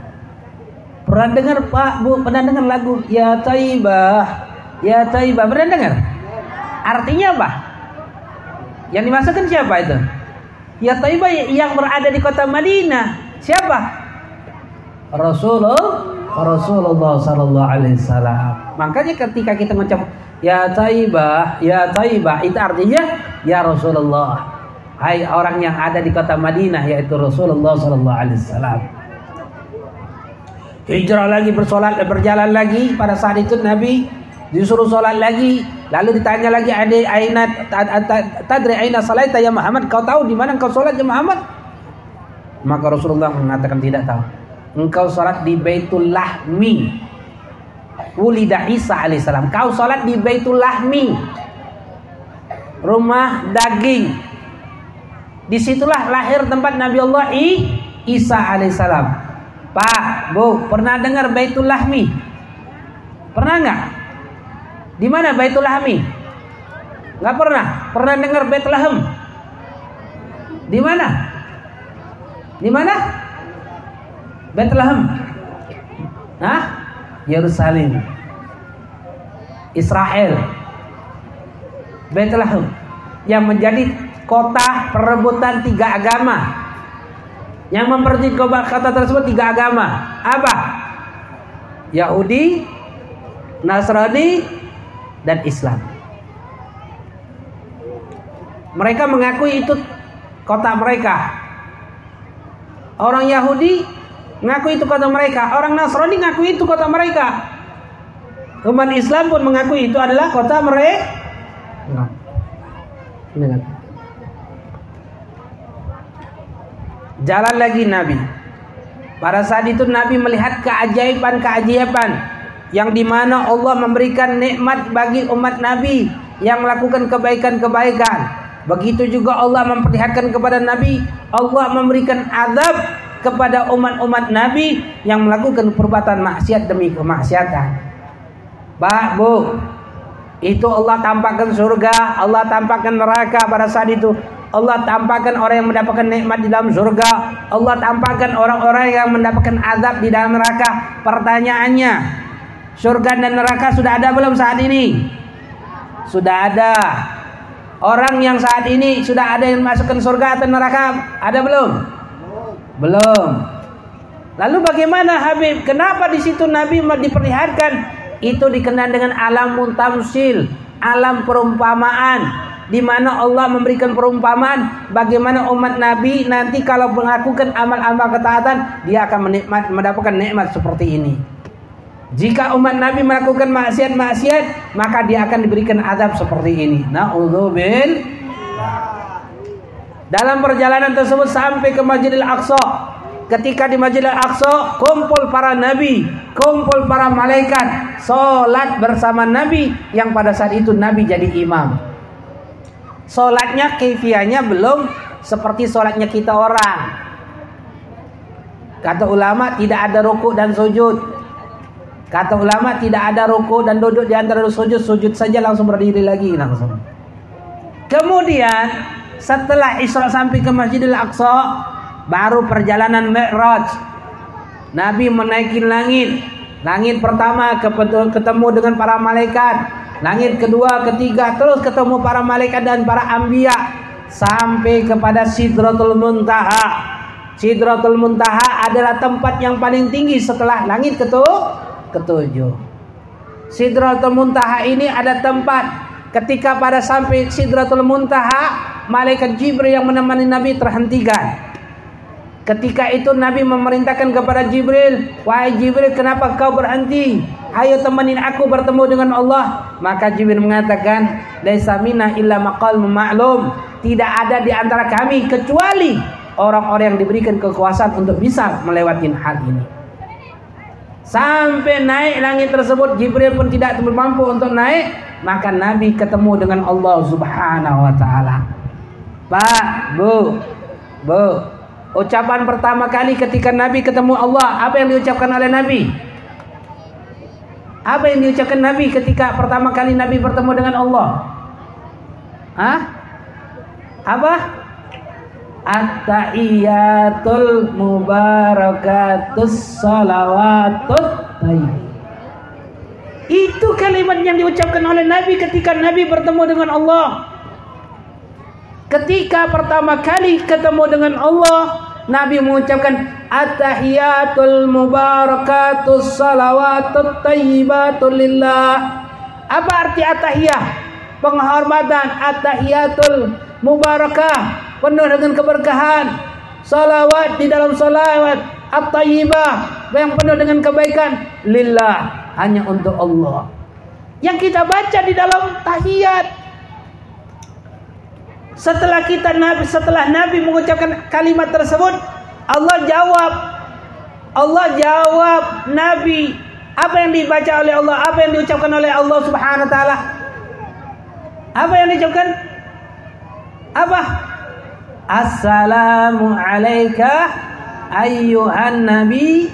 Speaker 1: Pernah dengar Pak Bu? Pernah dengar lagu Ya Taibah? Ya Taibah pernah dengar? Artinya apa? Yang dimaksudkan siapa itu? Ya Taibah yang berada di kota Madinah. Siapa? Rasulullah Rasulullah sallallahu alaihi wasallam. Makanya ketika kita mengucap ya Taibah, ya Taibah itu artinya ya Rasulullah. Hai orang yang ada di kota Madinah yaitu Rasulullah sallallahu alaihi wasallam. Hijrah lagi bersolat berjalan lagi pada saat itu Nabi disuruh sholat lagi lalu ditanya lagi ada aina tadri aina salaita ya Muhammad kau tahu di mana kau sholat ya Muhammad maka Rasulullah mengatakan tidak tahu engkau sholat di Baitul Lahmi Wulida Isa alaihissalam kau sholat di Baitul Lahmi rumah daging di situlah lahir tempat Nabi Allah I, Isa alaihissalam Pak Bu pernah dengar Baitul Lahmi pernah nggak di mana Baitul Lahmi? Enggak pernah. Pernah dengar Bethlehem? Di mana? Di mana? Bethlehem. Nah, Yerusalem. Israel. Bethlehem yang menjadi kota perebutan tiga agama. Yang mempercayai kota tersebut tiga agama. Apa? Yahudi, Nasrani, dan Islam. Mereka mengakui itu kota mereka. Orang Yahudi mengakui itu kota mereka. Orang Nasrani mengakui itu kota mereka. Umat Islam pun mengakui itu adalah kota mereka. Jalan lagi Nabi. Pada saat itu Nabi melihat keajaiban-keajaiban yang di mana Allah memberikan nikmat bagi umat Nabi yang melakukan kebaikan-kebaikan. Begitu juga Allah memperlihatkan kepada Nabi, Allah memberikan azab kepada umat-umat Nabi yang melakukan perbuatan maksiat demi kemaksiatan. Pak, Bu, itu Allah tampakkan surga, Allah tampakkan neraka pada saat itu. Allah tampakkan orang yang mendapatkan nikmat di dalam surga. Allah tampakkan orang-orang yang mendapatkan azab di dalam neraka. Pertanyaannya, Surga dan neraka sudah ada belum saat ini? Sudah ada. Orang yang saat ini sudah ada yang masukkan surga atau neraka, ada belum? Belum. Lalu bagaimana Habib? Kenapa di situ Nabi diperlihatkan itu dikenal dengan alam muntamsil, alam perumpamaan di mana Allah memberikan perumpamaan bagaimana umat Nabi nanti kalau melakukan amal-amal ketaatan dia akan menikmat, mendapatkan nikmat seperti ini. Jika umat Nabi melakukan maksiat-maksiat, maka dia akan diberikan azab seperti ini. Nauzubil. Dalam perjalanan tersebut sampai ke Masjidil Aqsa. Ketika di Masjidil Aqsa, kumpul para nabi, kumpul para malaikat, salat bersama Nabi yang pada saat itu Nabi jadi imam. Salatnya kefianya belum seperti salatnya kita orang. Kata ulama tidak ada rukuk dan sujud. Kata ulama tidak ada ruku dan duduk di antara sujud, sujud saja langsung berdiri lagi langsung. Kemudian setelah Isra sampai ke Masjidil Aqsa, baru perjalanan Mi'raj. Nabi menaiki langit. Langit pertama ketemu dengan para malaikat. Langit kedua, ketiga, terus ketemu para malaikat dan para ambia sampai kepada Sidratul Muntaha. Sidratul Muntaha adalah tempat yang paling tinggi setelah langit ketujuh ketujuh. Sidratul Muntaha ini ada tempat ketika pada sampai Sidratul Muntaha malaikat Jibril yang menemani Nabi terhentikan. Ketika itu Nabi memerintahkan kepada Jibril, "Wahai Jibril, kenapa kau berhenti? Ayo temenin aku bertemu dengan Allah." Maka Jibril mengatakan, "Laisa minna illa maqal ma'lum." Tidak ada di antara kami kecuali orang-orang yang diberikan kekuasaan untuk bisa melewati hal ini. Sampai naik langit tersebut Jibril pun tidak mampu untuk naik, maka Nabi ketemu dengan Allah Subhanahu wa taala. Pak, Bu. Bu. Ucapan pertama kali ketika Nabi ketemu Allah, apa yang diucapkan oleh Nabi? Apa yang diucapkan Nabi ketika pertama kali Nabi bertemu dengan Allah? Hah? Apa? At-tahiyatul mubarakatus salawatut tayyib. Itu kalimat yang diucapkan oleh Nabi ketika Nabi bertemu dengan Allah. Ketika pertama kali ketemu dengan Allah, Nabi mengucapkan At-tahiyatul mubarakatus salawatut tayyibatul lillah. Apa arti at-tahiyah? Penghormatan at-tahiyatul mubarakah, penuh dengan keberkahan. Salawat di dalam salawat. At-tayyibah. Yang penuh dengan kebaikan. Lillah, hanya untuk Allah. Yang kita baca di dalam tahiyat. Setelah kita Nabi setelah Nabi mengucapkan kalimat tersebut Allah jawab. Allah jawab Nabi apa yang dibaca oleh Allah? Apa yang diucapkan oleh Allah Subhanahu wa taala? Apa yang diucapkan? Apa Assalamu alayka ayyuhan nabi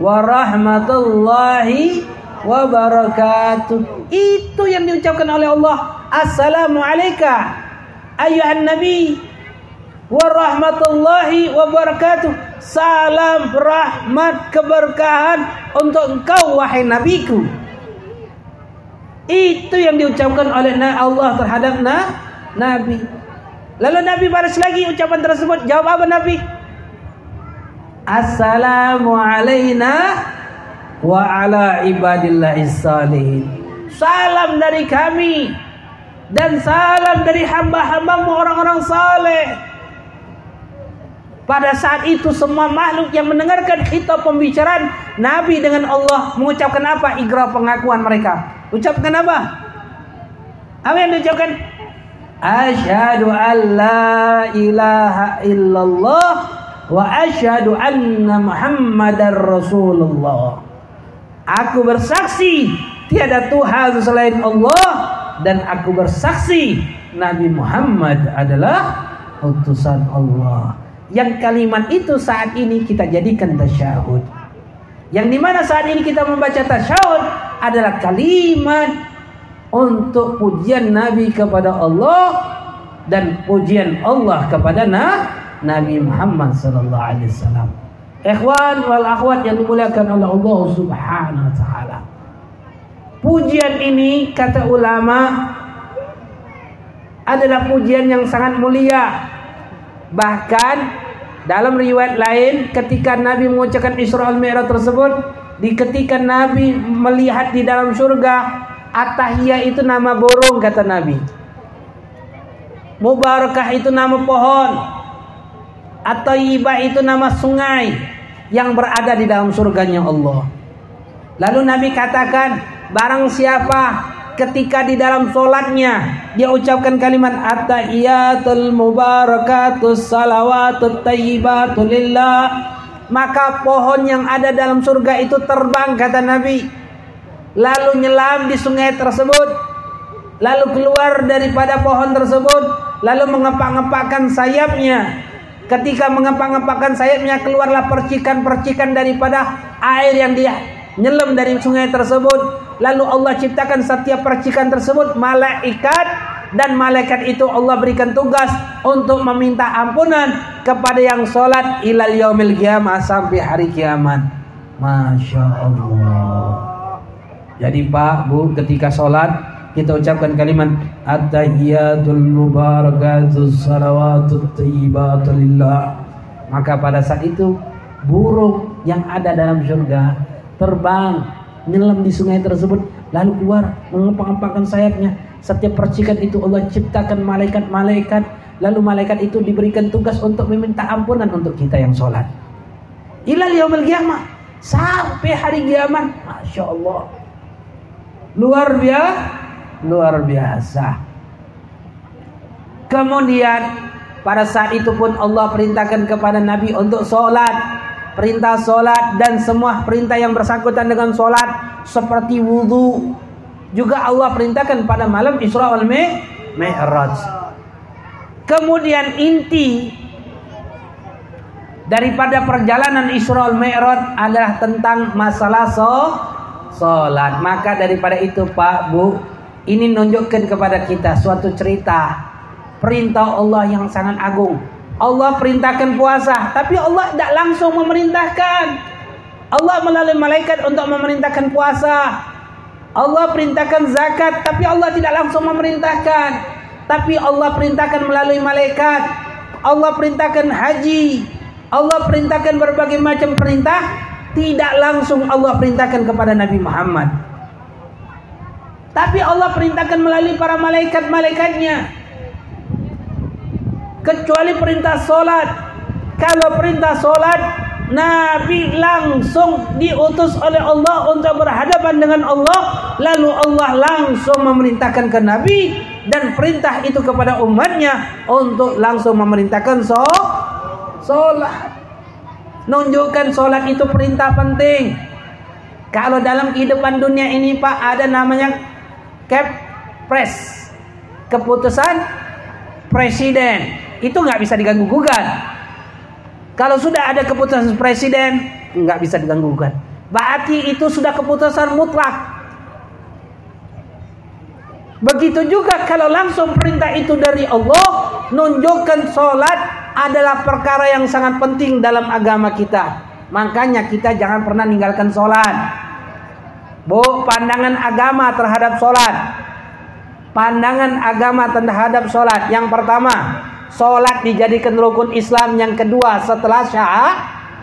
Speaker 1: wa rahmatullahi wa barakatuh itu yang diucapkan oleh Allah Assalamu alayka ayyuhan nabi warahmatullahi wabarakatuh. Salam rahmat keberkahan untuk engkau wahai nabiku. Itu yang diucapkan oleh Allah terhadap na, Nabi. Lalu Nabi balas lagi ucapan tersebut. Jawab apa Nabi? Assalamu alaina wa ala ibadillahis salihin. Salam dari kami dan salam dari hamba-hambamu orang-orang saleh pada saat itu semua makhluk yang mendengarkan khitab pembicaraan Nabi dengan Allah mengucapkan apa? Igra pengakuan mereka. Ucapkan apa? Apa yang diucapkan? Asyhadu an la ilaha illallah wa asyhadu anna Muhammadar Rasulullah. Aku bersaksi tiada Tuhan selain Allah dan aku bersaksi Nabi Muhammad adalah utusan Allah. Yang kalimat itu saat ini kita jadikan tasyahud. Yang di mana saat ini kita membaca tasyahud adalah kalimat untuk pujian Nabi kepada Allah dan pujian Allah kepada Nabi Muhammad sallallahu alaihi wasallam. Ikhwan wal akhwat yang dimuliakan oleh Allah Subhanahu wa taala. Pujian ini kata ulama adalah pujian yang sangat mulia Bahkan dalam riwayat lain ketika Nabi mengucapkan Isra al-Mi'raj tersebut, di ketika Nabi melihat di dalam surga, Atahiyah itu nama burung kata Nabi. Mubarakah itu nama pohon. At-Tayyibah itu nama sungai yang berada di dalam surganya Allah. Lalu Nabi katakan, barang siapa ketika di dalam solatnya dia ucapkan kalimat at-tahiyatul mubarakatus salawatut tayyibatul lillah maka pohon yang ada dalam surga itu terbang kata Nabi lalu nyelam di sungai tersebut. Lalu keluar daripada pohon tersebut. Lalu mengepak-ngepakkan sayapnya. Ketika mengepak-ngepakkan sayapnya keluarlah percikan-percikan daripada air yang dia nyelam dari sungai tersebut. Lalu Allah ciptakan setiap percikan tersebut malaikat. Dan malaikat itu Allah berikan tugas untuk meminta ampunan kepada yang sholat ilal yaumil kiamah sampai hari kiamat. Masya Allah. Jadi Pak Bu ketika sholat kita ucapkan kalimat at-tahiyatul mubarakatus salawatut. Maka pada saat itu burung yang ada dalam surga terbang nyelam di sungai tersebut lalu keluar mengepang-empangkan sayapnya. Setiap percikan itu Allah ciptakan malaikat-malaikat lalu malaikat itu diberikan tugas untuk meminta ampunan untuk kita yang sholat. Ilal yaumil sampai hari kiamat Masya Allah luar biasa luar biasa. Kemudian pada saat itu pun Allah perintahkan kepada Nabi untuk sholat. Perintah solat dan semua perintah yang bersangkutan dengan solat seperti wudhu juga Allah perintahkan pada malam Isra wal Mi'raj. Kemudian inti daripada perjalanan Isra wal Mi'raj adalah tentang masalah so salat. Maka daripada itu Pak, Bu, ini menunjukkan kepada kita suatu cerita perintah Allah yang sangat agung. Allah perintahkan puasa, tapi Allah tidak langsung memerintahkan. Allah melalui malaikat untuk memerintahkan puasa. Allah perintahkan zakat, tapi Allah tidak langsung memerintahkan. Tapi Allah perintahkan melalui malaikat. Allah perintahkan haji. Allah perintahkan berbagai macam perintah. Tidak langsung Allah perintahkan kepada Nabi Muhammad. Tapi Allah perintahkan melalui para malaikat-malaikatnya. Kecuali perintah solat. Kalau perintah solat, Nabi langsung diutus oleh Allah untuk berhadapan dengan Allah lalu Allah langsung memerintahkan ke Nabi dan perintah itu kepada umatnya untuk langsung memerintahkan so solat nunjukkan solat itu perintah penting kalau dalam kehidupan dunia ini Pak ada namanya kepres keputusan presiden itu nggak bisa diganggu gugat kalau sudah ada keputusan presiden, nggak bisa diganggu gugat. Berarti itu sudah keputusan mutlak. Begitu juga kalau langsung perintah itu dari Allah, nunjukkan sholat adalah perkara yang sangat penting dalam agama kita. Makanya kita jangan pernah ninggalkan sholat. Bu, pandangan agama terhadap sholat. Pandangan agama terhadap sholat. Yang pertama, Sholat dijadikan rukun Islam yang kedua setelah syah,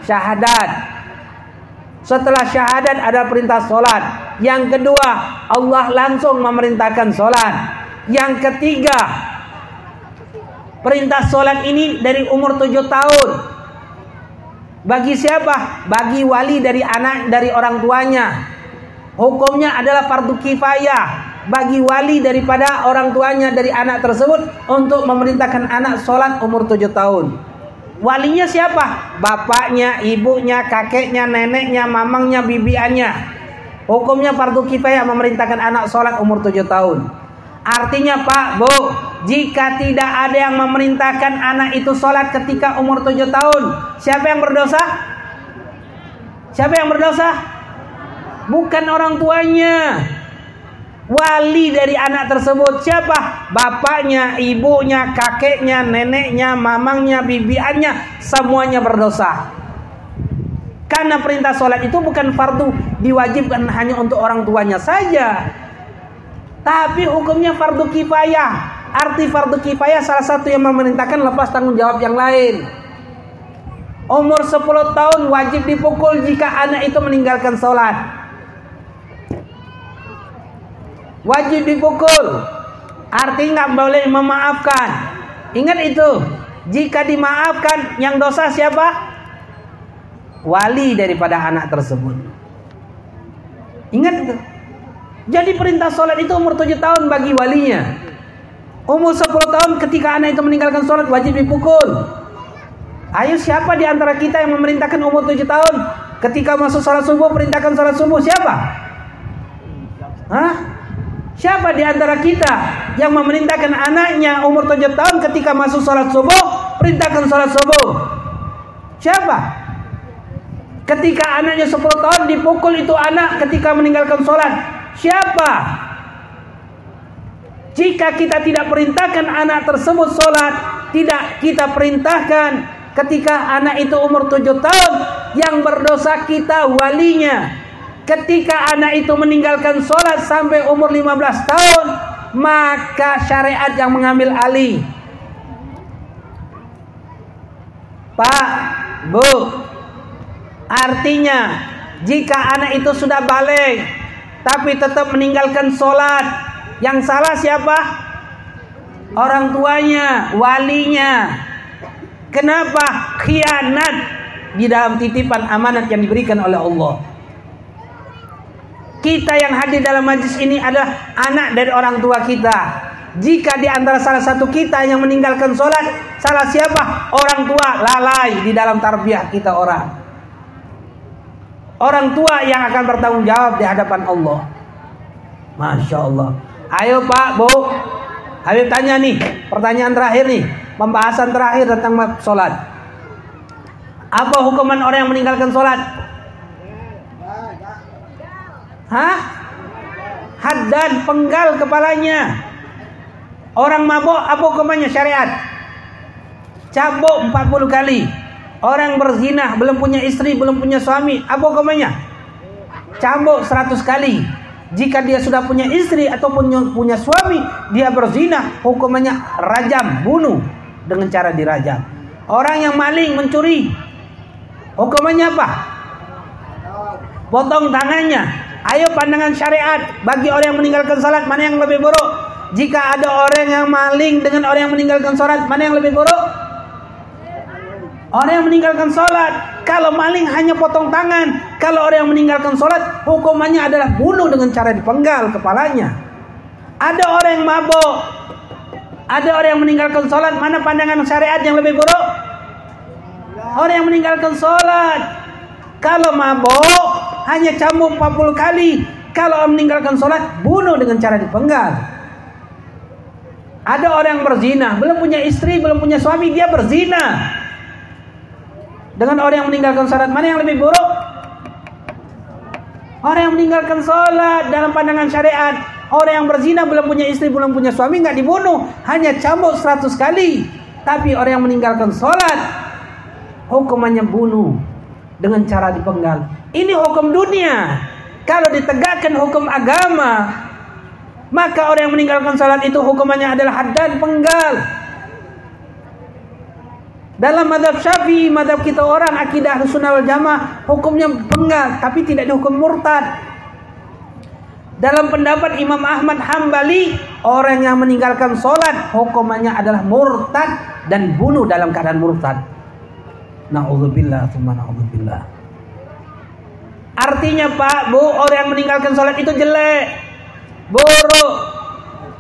Speaker 1: syahadat. Setelah syahadat ada perintah sholat. Yang kedua Allah langsung memerintahkan sholat. Yang ketiga perintah sholat ini dari umur tujuh tahun. Bagi siapa? Bagi wali dari anak dari orang tuanya. Hukumnya adalah fardu kifayah bagi wali daripada orang tuanya dari anak tersebut untuk memerintahkan anak sholat umur tujuh tahun. Walinya siapa? Bapaknya, ibunya, kakeknya, neneknya, mamangnya, bibiannya. Hukumnya fardu kifayah memerintahkan anak sholat umur tujuh tahun. Artinya Pak, Bu, jika tidak ada yang memerintahkan anak itu sholat ketika umur tujuh tahun, siapa yang berdosa? Siapa yang berdosa? Bukan orang tuanya. Wali dari anak tersebut siapa? Bapaknya, ibunya, kakeknya, neneknya, mamangnya, bibiannya, semuanya berdosa. Karena perintah sholat itu bukan fardu diwajibkan hanya untuk orang tuanya saja. Tapi hukumnya fardu kifayah. Arti fardu kifayah salah satu yang memerintahkan lepas tanggung jawab yang lain. Umur 10 tahun wajib dipukul jika anak itu meninggalkan sholat. Wajib dipukul. Artinya nggak boleh memaafkan. Ingat itu. Jika dimaafkan yang dosa siapa? Wali daripada anak tersebut. Ingat itu. Jadi perintah sholat itu umur 7 tahun bagi walinya. Umur 10 tahun ketika anak itu meninggalkan sholat wajib dipukul. Ayo siapa di antara kita yang memerintahkan umur 7 tahun ketika masuk sholat subuh perintahkan sholat subuh siapa? Hah? Siapa di antara kita yang memerintahkan anaknya umur 7 tahun ketika masuk sholat subuh, perintahkan sholat subuh? Siapa? Ketika anaknya 10 tahun dipukul itu anak ketika meninggalkan sholat. Siapa? Jika kita tidak perintahkan anak tersebut sholat, tidak kita perintahkan ketika anak itu umur 7 tahun, yang berdosa kita walinya, ketika anak itu meninggalkan sholat sampai umur 15 tahun maka syariat yang mengambil alih Pak, Bu artinya jika anak itu sudah balik tapi tetap meninggalkan sholat yang salah siapa? orang tuanya, walinya kenapa? khianat di dalam titipan amanat yang diberikan oleh Allah kita yang hadir dalam majlis ini adalah anak dari orang tua kita. Jika di antara salah satu kita yang meninggalkan sholat, salah siapa? Orang tua lalai di dalam tarbiyah kita orang. Orang tua yang akan bertanggung jawab di hadapan Allah. Masya Allah. Ayo Pak, Bu. Habib tanya nih, pertanyaan terakhir nih. Pembahasan terakhir tentang sholat. Apa hukuman orang yang meninggalkan sholat? Hah? Haddan, penggal kepalanya. Orang mabuk apa hukumannya syariat? Cabuk 40 kali. Orang berzina belum punya istri, belum punya suami, apa hukumannya? Cambuk 100 kali. Jika dia sudah punya istri ataupun punya suami, dia berzina, hukumannya rajam, bunuh dengan cara dirajam. Orang yang maling, mencuri, hukumannya apa? Potong tangannya. Ayo pandangan syariat bagi orang yang meninggalkan salat mana yang lebih buruk? Jika ada orang yang maling dengan orang yang meninggalkan sholat, mana yang lebih buruk? Orang yang meninggalkan sholat, kalau maling hanya potong tangan. Kalau orang yang meninggalkan sholat, hukumannya adalah bunuh dengan cara dipenggal kepalanya. Ada orang yang mabuk, ada orang yang meninggalkan sholat, mana pandangan syariat yang lebih buruk? Orang yang meninggalkan sholat, kalau mabuk hanya cambuk 40 kali. Kalau meninggalkan sholat, bunuh dengan cara dipenggal. Ada orang yang berzina, belum punya istri, belum punya suami, dia berzina. Dengan orang yang meninggalkan salat, mana yang lebih buruk? Orang yang meninggalkan sholat dalam pandangan syariat. Orang yang berzina belum punya istri, belum punya suami, nggak dibunuh. Hanya cambuk 100 kali. Tapi orang yang meninggalkan sholat, hukumannya bunuh. Dengan cara dipenggal. Ini hukum dunia. Kalau ditegakkan hukum agama, maka orang yang meninggalkan salat itu hukumannya adalah haddan penggal. Dalam madhab syafi'i, madhab kita orang akidah sunnah wal jamaah, hukumnya penggal, tapi tidak dihukum murtad. Dalam pendapat Imam Ahmad Hambali, orang yang meninggalkan sholat, hukumannya adalah murtad dan bunuh dalam keadaan murtad. Na'udzubillah, thumma na'udzubillah. Artinya Pak, Bu, orang yang meninggalkan sholat itu jelek buruk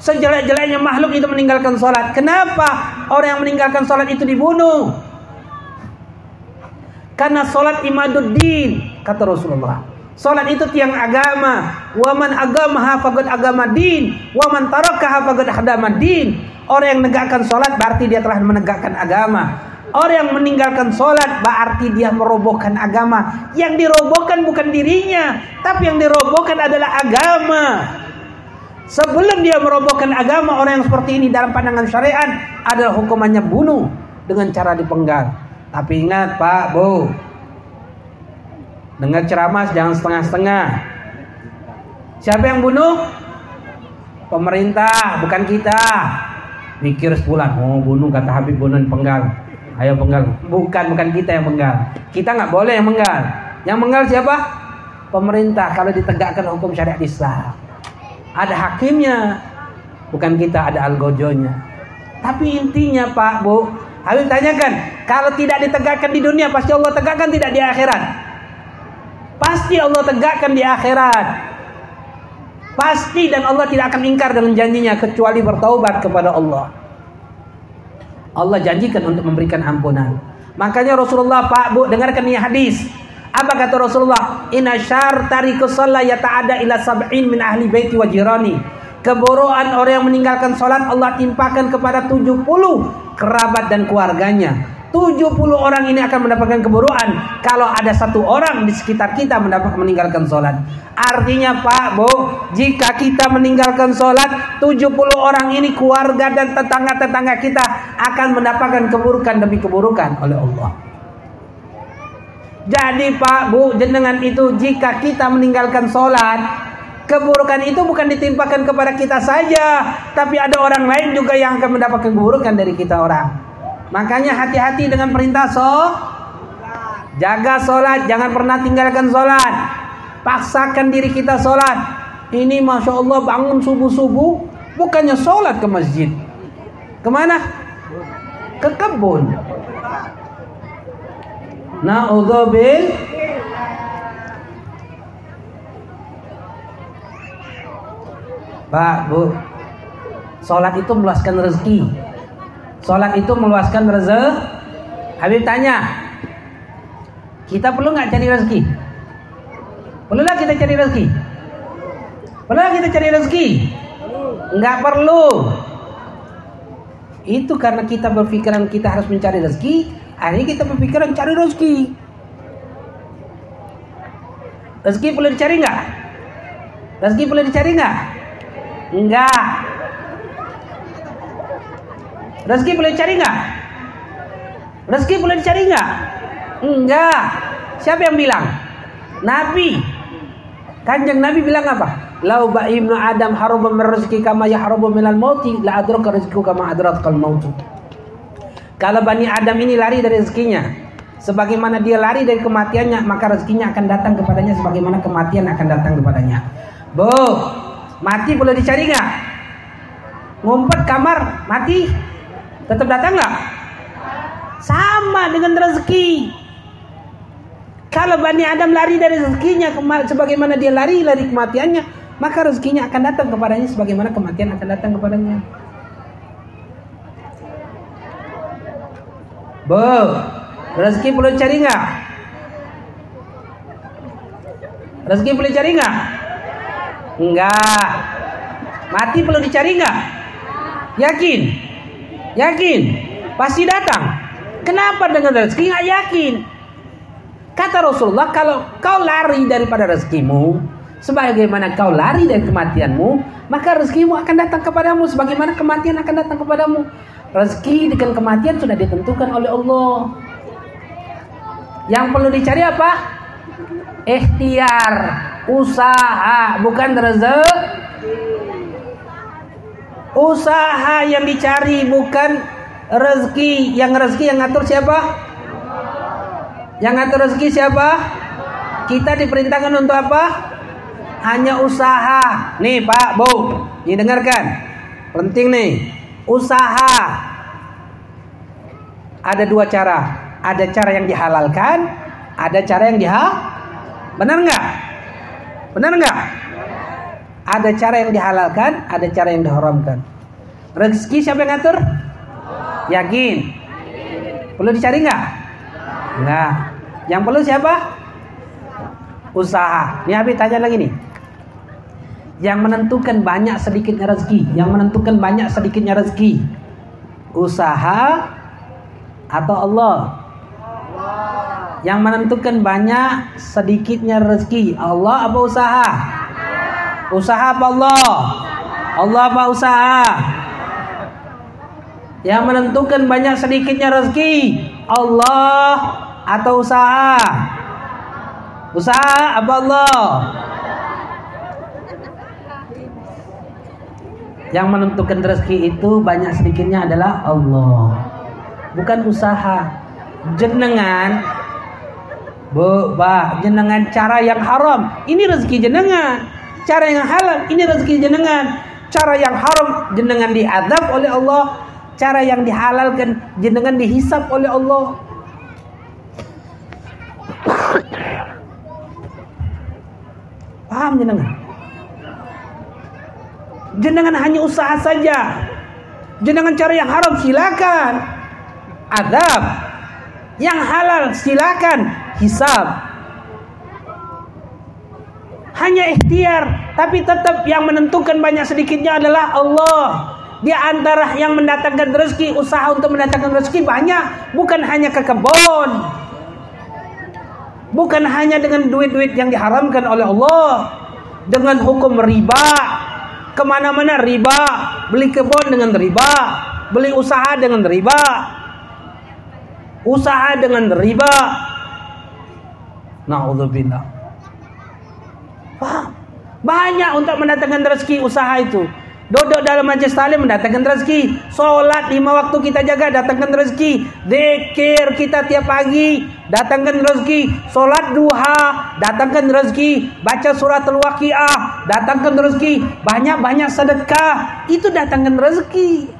Speaker 1: sejelek-jeleknya makhluk itu meninggalkan sholat kenapa orang yang meninggalkan sholat itu dibunuh karena sholat imaduddin kata Rasulullah Sholat itu tiang agama. Waman agama hafagad agama din. Waman taraka hafagad hadama din. Orang yang menegakkan sholat berarti dia telah menegakkan agama. Orang yang meninggalkan sholat berarti dia merobohkan agama. Yang dirobohkan bukan dirinya. Tapi yang dirobohkan adalah agama. Sebelum dia merobohkan agama orang yang seperti ini dalam pandangan syariat adalah hukumannya bunuh dengan cara dipenggal. Tapi ingat Pak, Bu. Dengar ceramah jangan setengah-setengah. Siapa yang bunuh? Pemerintah, bukan kita. Mikir sebulan, oh bunuh kata Habib bunuh penggal. Ayo penggal. Bukan, bukan kita yang penggal. Kita nggak boleh yang penggal. Yang penggal siapa? Pemerintah kalau ditegakkan hukum syariat Islam ada hakimnya bukan kita ada algojonya tapi intinya Pak Bu Habib tanyakan kalau tidak ditegakkan di dunia pasti Allah tegakkan tidak di akhirat pasti Allah tegakkan di akhirat pasti dan Allah tidak akan ingkar dengan janjinya kecuali bertaubat kepada Allah Allah janjikan untuk memberikan ampunan makanya Rasulullah Pak Bu dengarkan ini hadis apa kata Rasulullah? Inna syar tarikus sholat yata'ada ila sab'in min ahli baiti wa jirani. Keboroan orang yang meninggalkan sholat Allah timpakan kepada 70 kerabat dan keluarganya. 70 orang ini akan mendapatkan keburuan kalau ada satu orang di sekitar kita mendapat meninggalkan sholat. Artinya Pak, Bu, jika kita meninggalkan sholat, 70 orang ini keluarga dan tetangga-tetangga kita akan mendapatkan keburukan demi keburukan oleh Allah. Jadi Pak Bu jenengan itu jika kita meninggalkan sholat Keburukan itu bukan ditimpakan kepada kita saja Tapi ada orang lain juga yang akan mendapatkan keburukan dari kita orang Makanya hati-hati dengan perintah so Jaga sholat Jangan pernah tinggalkan sholat Paksakan diri kita sholat Ini Masya Allah bangun subuh-subuh Bukannya sholat ke masjid Ke mana? Ke kebun Na'udzubil Pak, Bu. Salat itu meluaskan rezeki. Salat itu meluaskan rezeki. Habib tanya, kita perlu nggak cari rezeki? Perlulah kita cari rezeki? Perlulah kita cari rezeki? Enggak perlu. Itu karena kita berpikiran kita harus mencari rezeki, akhirnya kita berpikiran cari rezeki. Rezeki perlu dicari nggak? Rezeki perlu dicari nggak? Enggak. Rezeki boleh dicari nggak? Rezeki boleh dicari nggak? Enggak. Siapa yang bilang? Nabi. Kanjeng Nabi bilang apa? Lau ibnu Adam haruba min rezeki kama yahrubu minal mauti la adraka rezeki kama adrakal mautu. Kalau Bani Adam ini lari dari rezekinya, sebagaimana dia lari dari kematiannya, maka rezekinya akan datang kepadanya sebagaimana kematian akan datang kepadanya. Bu, mati boleh dicari nggak? Ngumpet kamar, mati, tetap datang nggak? Sama dengan rezeki. Kalau Bani Adam lari dari rezekinya sebagaimana dia lari dari kematiannya, maka rezekinya akan datang kepadanya sebagaimana kematian akan datang kepadanya. Bu, rezeki perlu cari nggak? Rezeki perlu cari nggak? Enggak. Mati perlu dicari nggak? Yakin? Yakin? Pasti datang. Kenapa dengan rezeki nggak yakin? Kata Rasulullah, kalau kau lari daripada rezekimu, sebagaimana kau lari dari kematianmu, maka rezekimu akan datang kepadamu, sebagaimana kematian akan datang kepadamu. Rezeki dengan kematian sudah ditentukan oleh Allah. Yang perlu dicari apa? Ikhtiar, usaha, bukan rezeki. Usaha yang dicari bukan rezeki. Yang rezeki yang ngatur siapa? Yang ngatur rezeki siapa? Kita diperintahkan untuk apa? Hanya usaha. Nih Pak, Bu, ini dengarkan. Penting nih. Usaha. Ada dua cara. Ada cara yang dihalalkan, ada cara yang diha. Benar nggak? Benar nggak? Ada cara yang dihalalkan, ada cara yang diharamkan. Rezeki siapa yang ngatur? Yakin? Perlu dicari nggak? Nggak. Yang perlu siapa? Usaha. Ini Habib tanya lagi nih. Yang menentukan banyak sedikitnya rezeki, yang menentukan banyak sedikitnya rezeki, usaha atau Allah? Yang menentukan banyak sedikitnya rezeki, Allah apa usaha? Usaha apa Allah? Allah apa usaha? Yang menentukan banyak sedikitnya rezeki, Allah atau usaha? Usaha apa Allah? Yang menentukan rezeki itu banyak sedikitnya adalah Allah. Bukan usaha. Jenengan Bu, bah, jenengan cara yang haram, ini rezeki jenengan. Cara yang halal, ini rezeki jenengan. Cara yang haram, jenengan diadab oleh Allah. Cara yang dihalalkan, jenengan dihisap oleh Allah. Paham jenengan? Jenengan hanya usaha saja. Jenengan cara yang haram silakan. Adab. Yang halal silakan hisab. Hanya ikhtiar, tapi tetap yang menentukan banyak sedikitnya adalah Allah. Di antara yang mendatangkan rezeki, usaha untuk mendatangkan rezeki banyak, bukan hanya ke kebun. Bukan hanya dengan duit-duit yang diharamkan oleh Allah, dengan hukum riba, ke mana-mana riba, beli kebun dengan riba, beli usaha dengan riba, usaha dengan riba. Nauzubillah. Paham? Banyak untuk mendatangkan rezeki usaha itu. Duduk dalam majlis talim mendatangkan rezeki. Solat lima waktu kita jaga datangkan rezeki. Dekir kita tiap pagi datangkan rezeki. Solat duha datangkan rezeki. Baca surat al-waqiah datangkan rezeki. Banyak-banyak sedekah itu datangkan rezeki.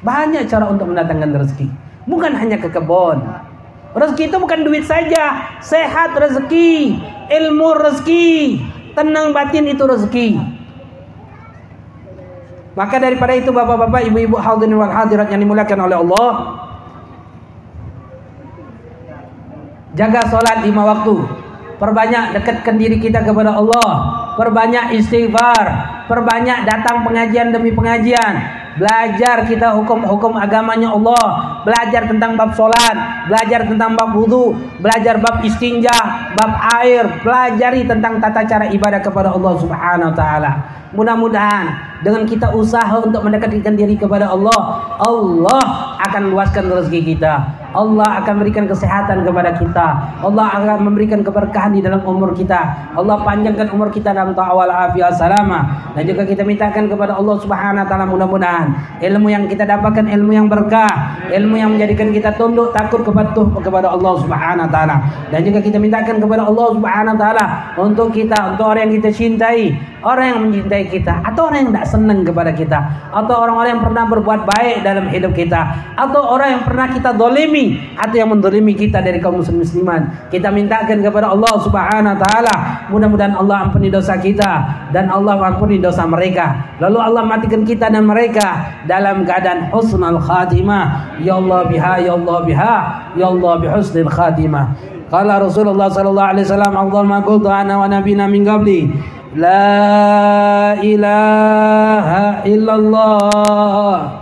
Speaker 1: Banyak cara untuk mendatangkan rezeki. Bukan hanya ke kebun. Rezeki itu bukan duit saja. Sehat rezeki. Ilmu rezeki. Tenang batin itu rezeki. Maka daripada itu bapak-bapak, ibu-ibu hadirin wal hadirat yang dimuliakan oleh Allah. Jaga sholat lima waktu. Perbanyak dekatkan diri kita kepada Allah. Perbanyak istighfar. Perbanyak datang pengajian demi pengajian. Belajar kita hukum-hukum agamanya Allah. Belajar tentang bab solat. Belajar tentang bab wudhu. Belajar bab istinja. Bab air. Pelajari tentang tata cara ibadah kepada Allah subhanahu wa ta'ala. Mudah-mudahan dengan kita usaha untuk mendekatkan diri kepada Allah, Allah akan luaskan rezeki kita. Allah akan memberikan kesehatan kepada kita. Allah akan memberikan keberkahan di dalam umur kita. Allah panjangkan umur kita dalam ta'awal afiat salama. Dan juga kita mintakan kepada Allah Subhanahu wa taala mudah-mudahan ilmu yang kita dapatkan ilmu yang berkah, ilmu yang menjadikan kita tunduk takut kepatuh kepada Allah Subhanahu wa taala. Dan juga kita mintakan kepada Allah Subhanahu wa taala untuk kita, untuk orang yang kita cintai, orang yang mencintai kita atau orang yang tidak senang kepada kita atau orang-orang yang pernah berbuat baik dalam hidup kita atau orang yang pernah kita dolimi atau yang mendolimi kita dari kaum muslim musliman. Kita mintakan kepada Allah Subhanahu wa taala, mudah-mudahan Allah ampuni dosa kita dan Allah ampuni dosa mereka. Lalu Allah matikan kita dan mereka dalam keadaan husnul khatimah. Ya Allah biha ya Allah biha ya Allah bihusnil khatimah. Qala Rasulullah sallallahu alaihi wasallam afdal ma qultu ana wa nabiyina min qabli La ilaha illallah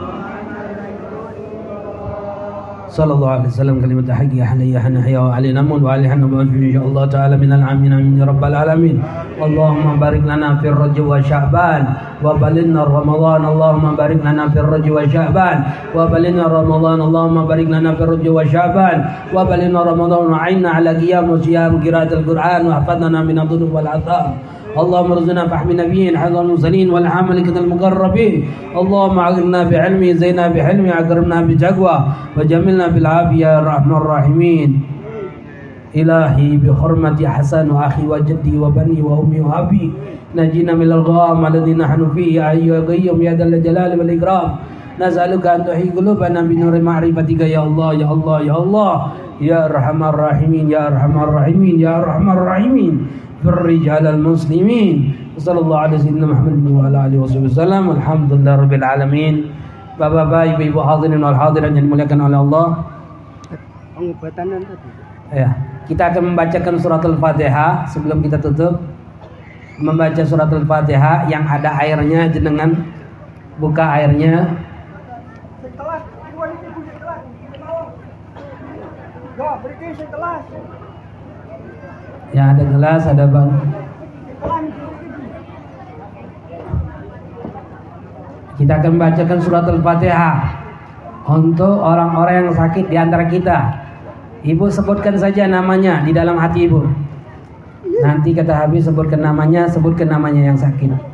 Speaker 1: صلى الله عليه وسلم كلمة حق حنيا حنيا وعلي نمون وعلي حنب إن شاء الله تعالى من العامين من رب العالمين. اللهم بارك لنا في الرجب وشعبان وبلغنا رمضان اللهم بارك لنا في الرجب وشعبان وبلغنا رمضان اللهم بارك لنا في الرجب وشعبان وبلغنا رمضان. وعنا على قيام وصيام قراءة القرآن واحفظنا من الذنوب والعذاب. اللهم ارزقنا فحم نبيين حظ المرسلين والعملكة المقربين. اللهم اغننا بعلمي زينا بحلمي أكرمنا بتقوى وجملنا بالعافية يا الرحمن الراحمين. إلهي بحرمة حسن وأخي وجدي وبني وأمي وأبي. نجينا من الغام الذي نحن فيه أيها القيوم يا ذا الجلال والإكرام. نسألك أن تحيي قلوبنا بنور معرفتك يا الله يا الله يا الله. يا أرحم الراحمين يا أرحم الراحمين يا أرحم الراحمين. بالرجال المسلمين صلى الله على سيدنا محمد وعلى اله وصحبه وسلم الحمد لله رب العالمين Bapak-bapak, ibu-ibu hadirin wal hadirin yang dimuliakan oleh Allah. Pengobatan tadi. Ya, kita akan membacakan surat Al-Fatihah sebelum kita tutup. Membaca surat Al-Fatihah yang ada airnya jenengan buka airnya. Ya ada gelas, ada bang. Kita akan membacakan surat Al-Fatihah untuk orang-orang yang sakit di antara kita. Ibu sebutkan saja namanya di dalam hati ibu. Nanti kata habis sebutkan namanya, sebutkan namanya yang sakit.